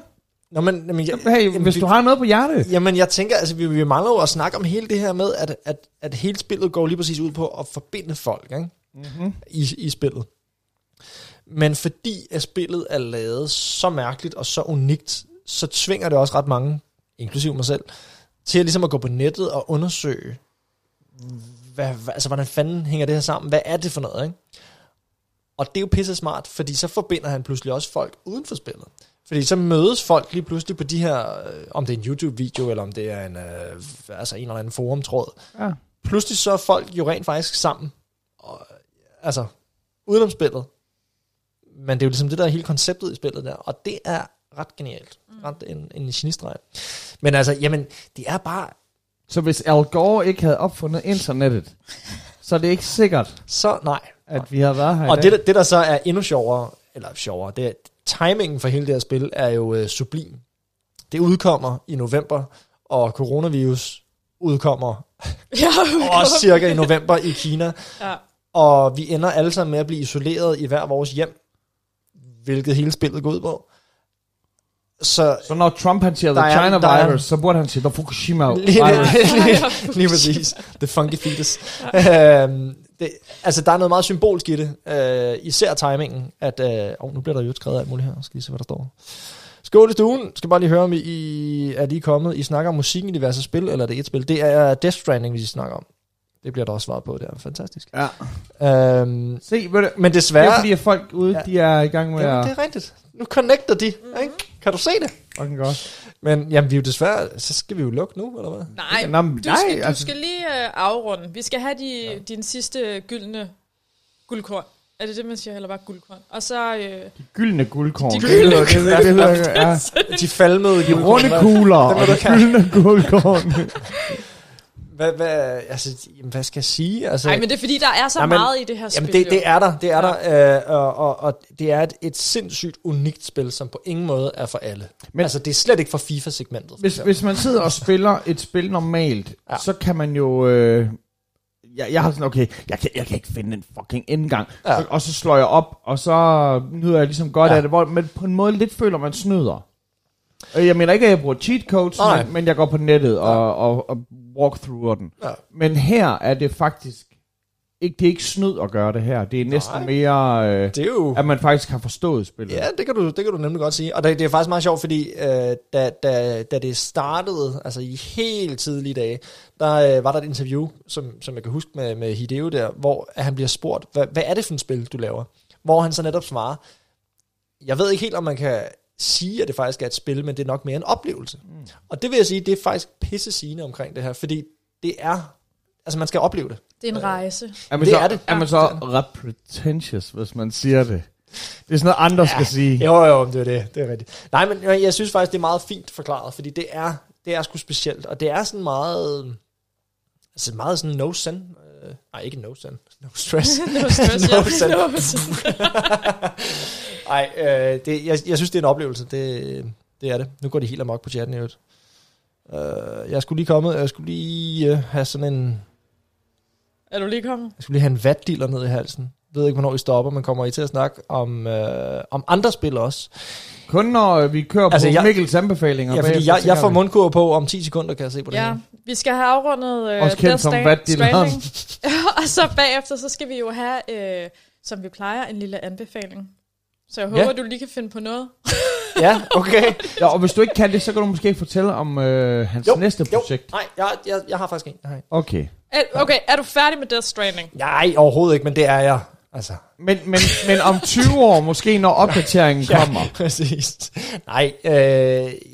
Nå, men, men jeg, Hey, jamen, hvis vi- du har noget på hjertet. Jamen, jeg tænker, altså, vi, vi mangler jo at snakke om hele det her med, at, at, at hele spillet går lige præcis ud på at forbinde folk ikke? Mm-hmm. I, i spillet. Men fordi at spillet er lavet så mærkeligt og så unikt, så tvinger det også ret mange, inklusive mig selv, til at, ligesom at gå på nettet og undersøge, hvad, hvad, altså, hvordan fanden hænger det her sammen? Hvad er det for noget? Ikke? Og det er jo pisse smart, fordi så forbinder han pludselig også folk uden for spillet. Fordi så mødes folk lige pludselig på de her, øh, om det er en YouTube-video, eller om det er en, øh, altså en eller anden forumtråd. Ja. Pludselig så er folk jo rent faktisk sammen. Og, altså, udenom spillet. Men det er jo ligesom det der er hele konceptet i spillet der, og det er ret genialt. Ret en, en genistreg. Men altså, jamen, det er bare Så hvis Al Gore ikke havde opfundet internettet, så er det ikke sikkert, så, nej. at vi har været her Og det, der- det der så er endnu sjovere, eller sjovere, det er, timingen for hele det her spil er jo øh, sublim. Det udkommer i november, og coronavirus udkommer Ja, også cirka i november i Kina. ja. Og vi ender alle sammen med at blive isoleret i hver vores hjem, hvilket hele spillet går ud på. Så Så når Trump han siger the er- China er- virus, så burde han sige the Fukushima lige, virus. lige, lige præcis. The funky fetus. øhm, det, altså, der er noget meget symbolsk i det. Øh, især timingen. At, øh, oh, nu bliver der jo skrevet alt muligt her. Skal I se, hvad der står. Skål i stuen. Skal bare lige høre, om I, I er lige kommet. I snakker om musikken i diverse spil, eller er det et spil? Det er Death Stranding, vi snakker om. Det bliver der også svaret på. Det er fantastisk. Ja. Øhm, Se, men det desværre... er fordi, at folk ude, Ja. de er i gang med Jamen, at... det er rigtigt. Nu connecter de. Ikke? Kan du se det? Fucking godt. Men jamen, vi er jo desværre... Så skal vi jo lukke nu, eller hvad? Nej, Nå, men du nej, skal, du altså- skal lige uh, afrunde. Vi skal have de, ja. din sidste gyldne guldkorn. Er det det, man siger, eller bare guldkorn? Og så... Øh, Gyldne guldkorn. De Det gyldne det, det, det, hedder- ja. De falmede De runde kugler Det og de gyldne guldkorn. Hvad, hvad, altså, jamen, hvad skal jeg sige? Altså, nej, men det er fordi, der er så Nej, men- meget i det her jamen, spil. det, det er der, det er der, øh, og, og, og det er et, et sindssygt unikt spil, som på ingen måde er for alle. Men, altså, det er slet ikke for FIFA-segmentet. for Hvis, eksempel. hvis man sidder og spiller et spil normalt, Ja. ja. så kan man jo... Øh, jeg, jeg har sådan, okay, jeg kan, jeg kan ikke finde en fucking indgang. Ja. Ja. Så, og så slår jeg op, og så nyder jeg ligesom godt Ja. ja. af det. Hvor, men på en måde lidt føler man snyder. Øh, Jeg mener ikke, at jeg bruger cheat codes, Nej. men, men jeg går på nettet og, og, og walkthrougher den. Ja. Men her er det faktisk... Ikke, det er ikke snyd at gøre det her. Det er næsten Nej. mere, øh, det er jo... at man faktisk har forstået spillet. Ja, det kan, du, det kan du nemlig godt sige. Og det, det er faktisk meget sjovt, fordi øh, da, da, da det startede, altså i helt tidlige dage, der øh, var der et interview, som, som jeg kan huske med, med Hideo der, hvor han bliver spurgt, hvad, hvad er det for et spil, du laver? Hvor han så netop svarer, jeg ved ikke helt, om man kan sige, at det faktisk er et spil, men det er nok mere en oplevelse. Mm. Og det vil jeg sige, det er faktisk pisse sigende omkring det her, fordi det er, altså man skal opleve det. Det er en rejse. Er man Det så, er det. Er man så ret pretentious, hvis man siger det? Det er sådan noget, andre ja. skal sige. Jo, jo, det er det. Det er rigtigt. Nej, men jeg, synes faktisk, det er meget fint forklaret, fordi det er, det er sgu specielt, og det er sådan meget, altså meget sådan no send Øh, nej, ikke no sun. No stress. no stress, No ja. No sense. Nej, øh, det, jeg, jeg synes, det er en oplevelse. Det, det er det. Nu går de helt amok på chatten i øvrigt. Øh, jeg skulle lige komme, jeg skulle lige øh, have sådan en, Er du lige kommet? jeg skulle lige have en vatdealer ned i halsen. Jeg ved ikke, hvornår I stopper, men kommer I til at snakke om, øh, om andre spil også? Kun når øh, vi kører Altså, på jeg- Mikkels anbefalinger. Ja, fordi bagefter, jeg, jeg får mundkur på om 10 sekunder, kan jeg se på det Ja, her. vi skal have afrundet øh, Også kendt Death som vatdealeren. Stranding. og så bagefter, så skal vi jo have, øh, som vi plejer, en lille anbefaling. Så jeg håber, Ja. du lige kan finde på noget. Ja, okay. Ja, og hvis du ikke kan det, så kan du måske fortælle om øh, hans Jo, næste jo. projekt. Nej, jeg, jeg, jeg har faktisk en. En. Okay. Er- Okay, er du færdig med Death Stranding? Nej, overhovedet ikke, men det er jeg. Altså, Men, men, men om 20 år, måske når opdateringen kommer. præcis. Nej, øh,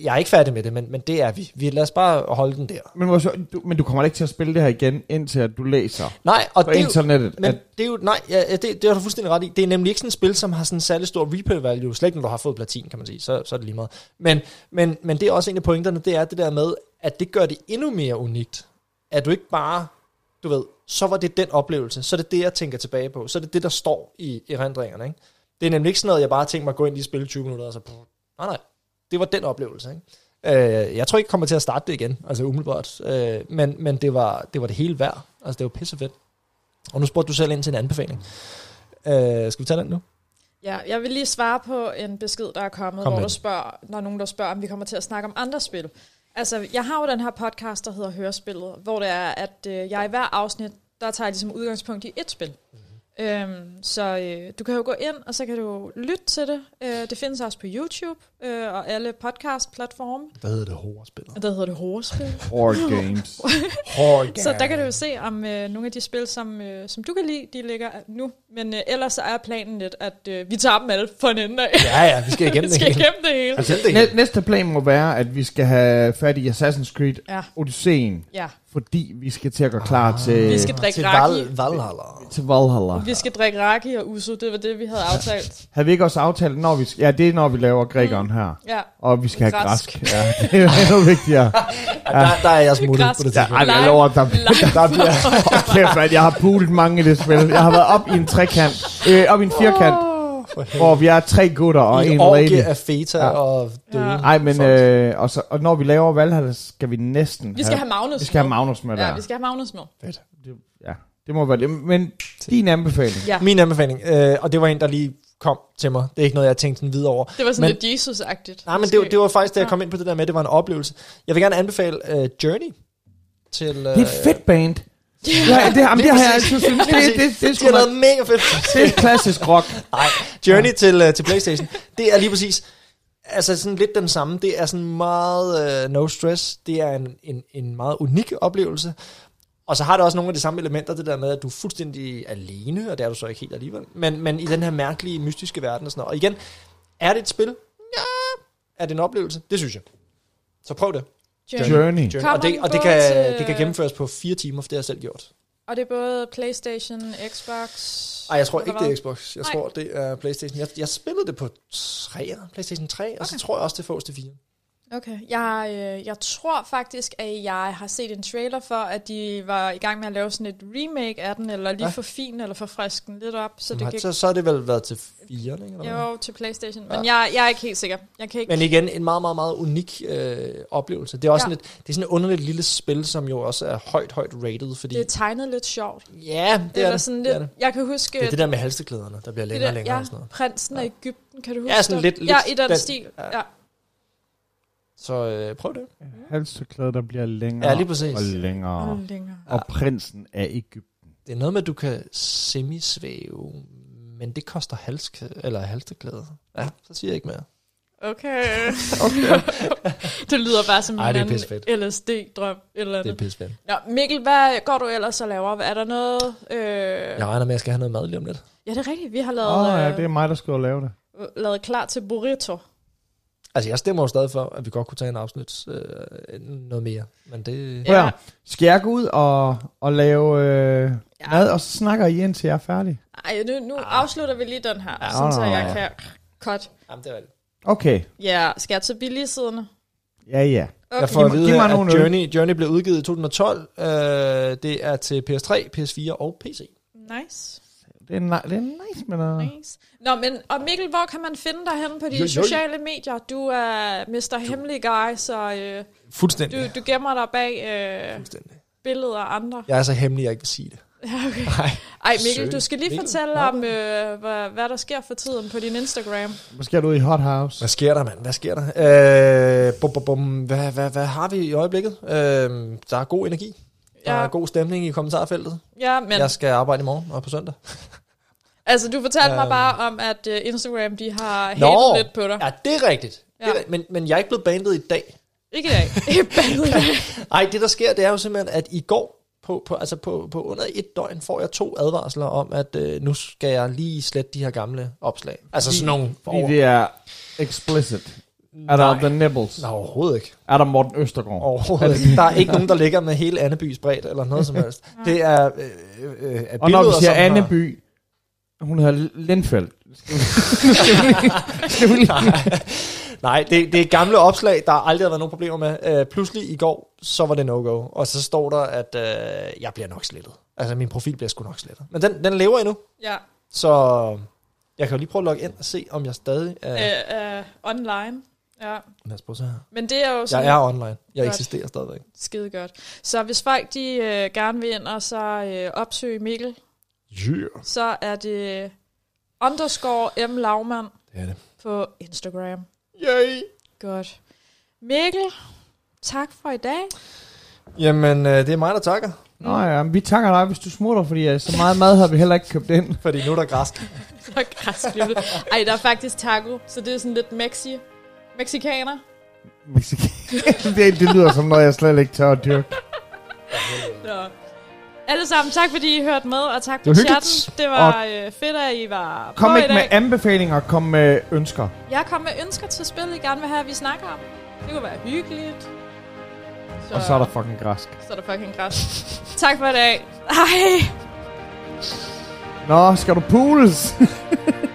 jeg er ikke færdig med det, men, men det er vi. vi. Lad os bare holde den der. Men, så- du, men du kommer da ikke til at spille det her igen, indtil at du læser Nej, og på det er jo, internettet. Men at, det er jo, nej, ja, ja, det, det har du fuldstændig ret i. Det er nemlig ikke sådan et spil, som har sådan en særlig stor replay value, slet ikke når du har fået platin, kan man sige, så, så er det lige meget. Men, men, men det er også en af pointerne, det er det der med, at det gør det endnu mere unikt. At du ikke bare, du ved, så var det den oplevelse, så er det det, jeg tænker tilbage på, så er det det, der står i erindringerne, ikke? Det er nemlig ikke sådan noget, jeg bare tænker mig at gå ind i spille 20 minutter, og så, nej, nej, det var den oplevelse, ikke? Øh, jeg tror ikke, jeg kommer til at starte det igen, altså umiddelbart. Øh, men men det, var, det var det hele værd. Altså, det var pissefedt. Og nu spurgte du selv ind til en anbefaling. Øh, skal vi tage den nu? Ja, jeg vil lige svare på en besked, der er kommet, Kom hvor den. spørger, er nogen, der spørger, om vi kommer til at snakke om andre spil. Altså, jeg har jo den her podcast, der hedder Hørespillet, hvor det er, at øh, jeg i hver afsnit, der tager jeg ligesom udgangspunkt i et spil. Mhm. Øhm, så øh, du kan jo gå ind, og så kan du lytte til det. Øh, det findes også på YouTube øh, og alle podcast-platforme. Hvad hedder det horrorspillet? Og der hedder det Horrespil. Horror games. Horror Så der kan du jo se, om øh, nogle af de spil, som, øh, som du kan lide, de ligger nu. Men øh, ellers er planen lidt, at øh, vi tager dem alle for en ende af. Ja, ja, vi skal igennem Vi det skal hele. igennem det hele. Altså, det Næ- hele. næste plan må være, at vi skal have fat i Assassin's Creed Ja, Odysseen, ja. Fordi vi skal til at gøre klar til, Vi skal drikke Til raki. Val, Valhalla. til Valhalla. Vi skal drikke raki og uso, det var det, vi havde aftalt. Havde vi ikke også aftalt, når vi... Ja, det er, når vi laver grækeren her. Ja, Og vi skal have Græsk. græsk. Ja, det er endnu vigtigere. Ja. Der, der er jeg smuttet på det Ja, tidspunkt. ej, jeg lover, der, der bliver... Hold kæft, man, jeg har pudet mange i det spil. Jeg har været op i en trekant. Øh, op i en firkant, hvor vi er tre gutter og I en en lady. af feta Ja. og døde. Ja. Ej, men øh, og, så, og når vi laver Valhalla, skal vi næsten vi skal have Magnus vi skal have med. Magnus med der. Ja, vi skal have Magnus med. Fedt. Det, ja, det må være det. Men din anbefaling. Ja, Min anbefaling, øh, og det var en, der lige kom til mig. Det er ikke noget, jeg tænkte sådan videre over. det var sådan Men- lidt Jesus-agtigt. Nej, men det, var- det var faktisk, da jeg Ja. kom ind på det der med, det var en oplevelse. Jeg vil gerne anbefale uh, Journey til... Uh, Det er et fedt band. Ja, det, jamen, det har jeg altid syntes. Det, det, det, det, er De sgu har lavet mega fedt. det er klassisk rock. Nej, Journey til, uh, til Playstation, det er lige præcis, altså sådan lidt den samme. Det er sådan meget uh, no stress. Det er en, en, en meget unik oplevelse. Og så har det også nogle af de samme elementer, det der med, at du er fuldstændig alene, og det er du så ikke helt alligevel. Men, men i den her mærkelige, mystiske verden og sådan noget. Og igen, er det et spil? Ja. Er det en oplevelse? Det synes jeg. Så prøv det. Journey. Journey. Journey. Og, det, og det, kan, til- det kan gennemføres på fire timer, for det har jeg selv gjort. Og det er både Playstation, Xbox... Nej, jeg tror ikke, det er Xbox. Jeg Nej. tror, det er Playstation. Jeg, jeg spillede det på 3, Playstation 3, og så Okay. tror jeg også, det fås til 4. Okay. Jeg, øh, jeg tror faktisk, at jeg har set en trailer for, at de var i gang med at lave sådan et remake af den, eller lige Ja. for fin, eller for frisk den lidt op. Så det gik så, så har det vel været til 4, ikke? Eller hvad? jo til Playstation. Men jeg, jeg er ikke helt sikker. Jeg kan ikke... Men igen, en meget, meget, meget unik øh, oplevelse. Det er også Ja. ja. sådan et, det er sådan et underligt lille spil, som jo også er højt, højt rated, fordi... det er tegnet lidt sjovt. ja, det Eller er det. sådan det, lidt, er det. Jeg kan huske... det er det der med halsteklæderne, der bliver længere og længere ja, og sådan noget. prinsen af Ja. Ægypten, kan du huske Ja, sådan det? lidt- lidt Ja, i den, den- stil. ja. Ja. Så øh, prøv det. Halstørklæde, der bliver længere Ja, lige præcis. og længere. Og længere. Og prinsen af Ægypten. Det er noget med, at du kan semisvæve, men det koster halsk eller halsteklæde. Ja, så siger jeg ikke mere. Okay. okay. det lyder bare som Ej, en det er anden. LSD-drøm. Eller Det er pissefedt. Nå, Mikkel, hvad går du ellers og laver? Er der noget... Øh... Jeg regner med, at jeg skal have noget mad lige om lidt. Ja, det er rigtigt. Vi har lavet, Åh, oh, ja, øh, det er mig, der skal lave det. lavet klar til burrito. Altså, jeg stemmer jo stadig for, at vi godt kunne tage en afsnit øh, noget mere. Men det... Ja. Skal jeg gå ud og, og lave øh, Ja. mad, og så snakker I indtil jeg er færdig? Ej, nu, nu Ah. afslutter vi lige den her, Ja. sådan så jeg ja. kan cut. Jamen, det er rigtigt. Okay. Ja, skal jeg tage billige siderne? Ja, ja. Jeg får at vide at. Journey, Journey blev udgivet i 2012. Øh, det er til PS3, PS4 og PC. Nice. Det er, ni- det er nice, men... Uh, Nice. Nå, men og Mikkel, hvor kan man finde dig henne på de Jo, jo. sociale medier? Du er Mr. Hemmelig Guy, så øh, Fuldstændig. du, du gemmer dig bag øh, Fuldstændig. billeder af andre. Jeg er så hemmelig, jeg ikke vil sige det. Ja, okay. Nej. Ej, Mikkel, du skal lige Mikkel, fortælle om, øh, hvad, hvad der sker for tiden på din Instagram. måske er du ude i Hot House. Hvad sker der, mand? Hvad sker der? Øh, bum, bum, bum. Hvad, hvad, hvad har vi i øjeblikket? Øh, der er god energi. Der Ja. er god stemning i kommentarfeltet. Ja, men Jeg skal arbejde i morgen og på søndag. altså, du fortalte mig Øhm. bare om, at uh, Instagram, de har hatet lidt på dig. Ja, det er rigtigt. Ja. Det er, rigtigt. men, men jeg er ikke blevet bandet i dag. Ikke i dag. Bandet i dag. Nej, det der sker, det er jo simpelthen, at i går, på, på, altså på, på under et døgn, får jeg to advarsler om, at øh, nu skal jeg lige slette de her gamle opslag. Altså sådan nogle... Fordi det er explicit. Er der the nibbles? Nej, overhovedet ikke. Er der Morten Østergaard? Overhovedet ikke. Der er ikke nogen, der ligger med hele Annebys bredt, eller noget som helst. Det er, øh, øh, øh, er Og når vi billeder, siger Anneby, hun hedder Lindfeldt. Skal vi, lige... Nej, det, det er gamle opslag, der aldrig har været nogen problemer med. Øh, pludselig i går, så var det no-go. Og så står der, at øh, jeg bliver nok slettet. Altså, min profil bliver sgu nok slettet. Men den, den lever endnu, Ja, så jeg kan jo lige prøve at logge ind og se, om jeg stadig er... øh, øh, online. Ja, Lad os prøve så her. men det er jo sådan Jeg er online. Jeg Godt. eksisterer stadigvæk. skide godt. Så hvis folk de øh, gerne vil ind og så øh, opsøge Mikkel, Yeah. så er det underscore M. Lavmand Det er det. på Instagram. Yay! Godt. Mikkel, tak for i dag. Jamen, øh, det er mig, der takker. Nå ja, vi takker dig, hvis du smutter, fordi øh, så meget mad har vi heller ikke købt ind. Fordi nu er der græsk. Så græsklipet. Ej, der er faktisk taco, så det er sådan lidt mexi. Mexikaner. Mexican- det, det lyder som noget, jeg slet ikke tør at dyrke. Nå. Alle sammen, tak fordi I hørte med, og tak for chatten. Det var øh, fedt, at I var Kom ikke med anbefalinger, kom med ønsker. Jeg kom med ønsker til spil, I gerne vil have, at vi snakker om. Det kunne være hyggeligt. Og så er der fucking græsk. så er der fucking græs. tak for i dag. Hej. Nå, skal du pools?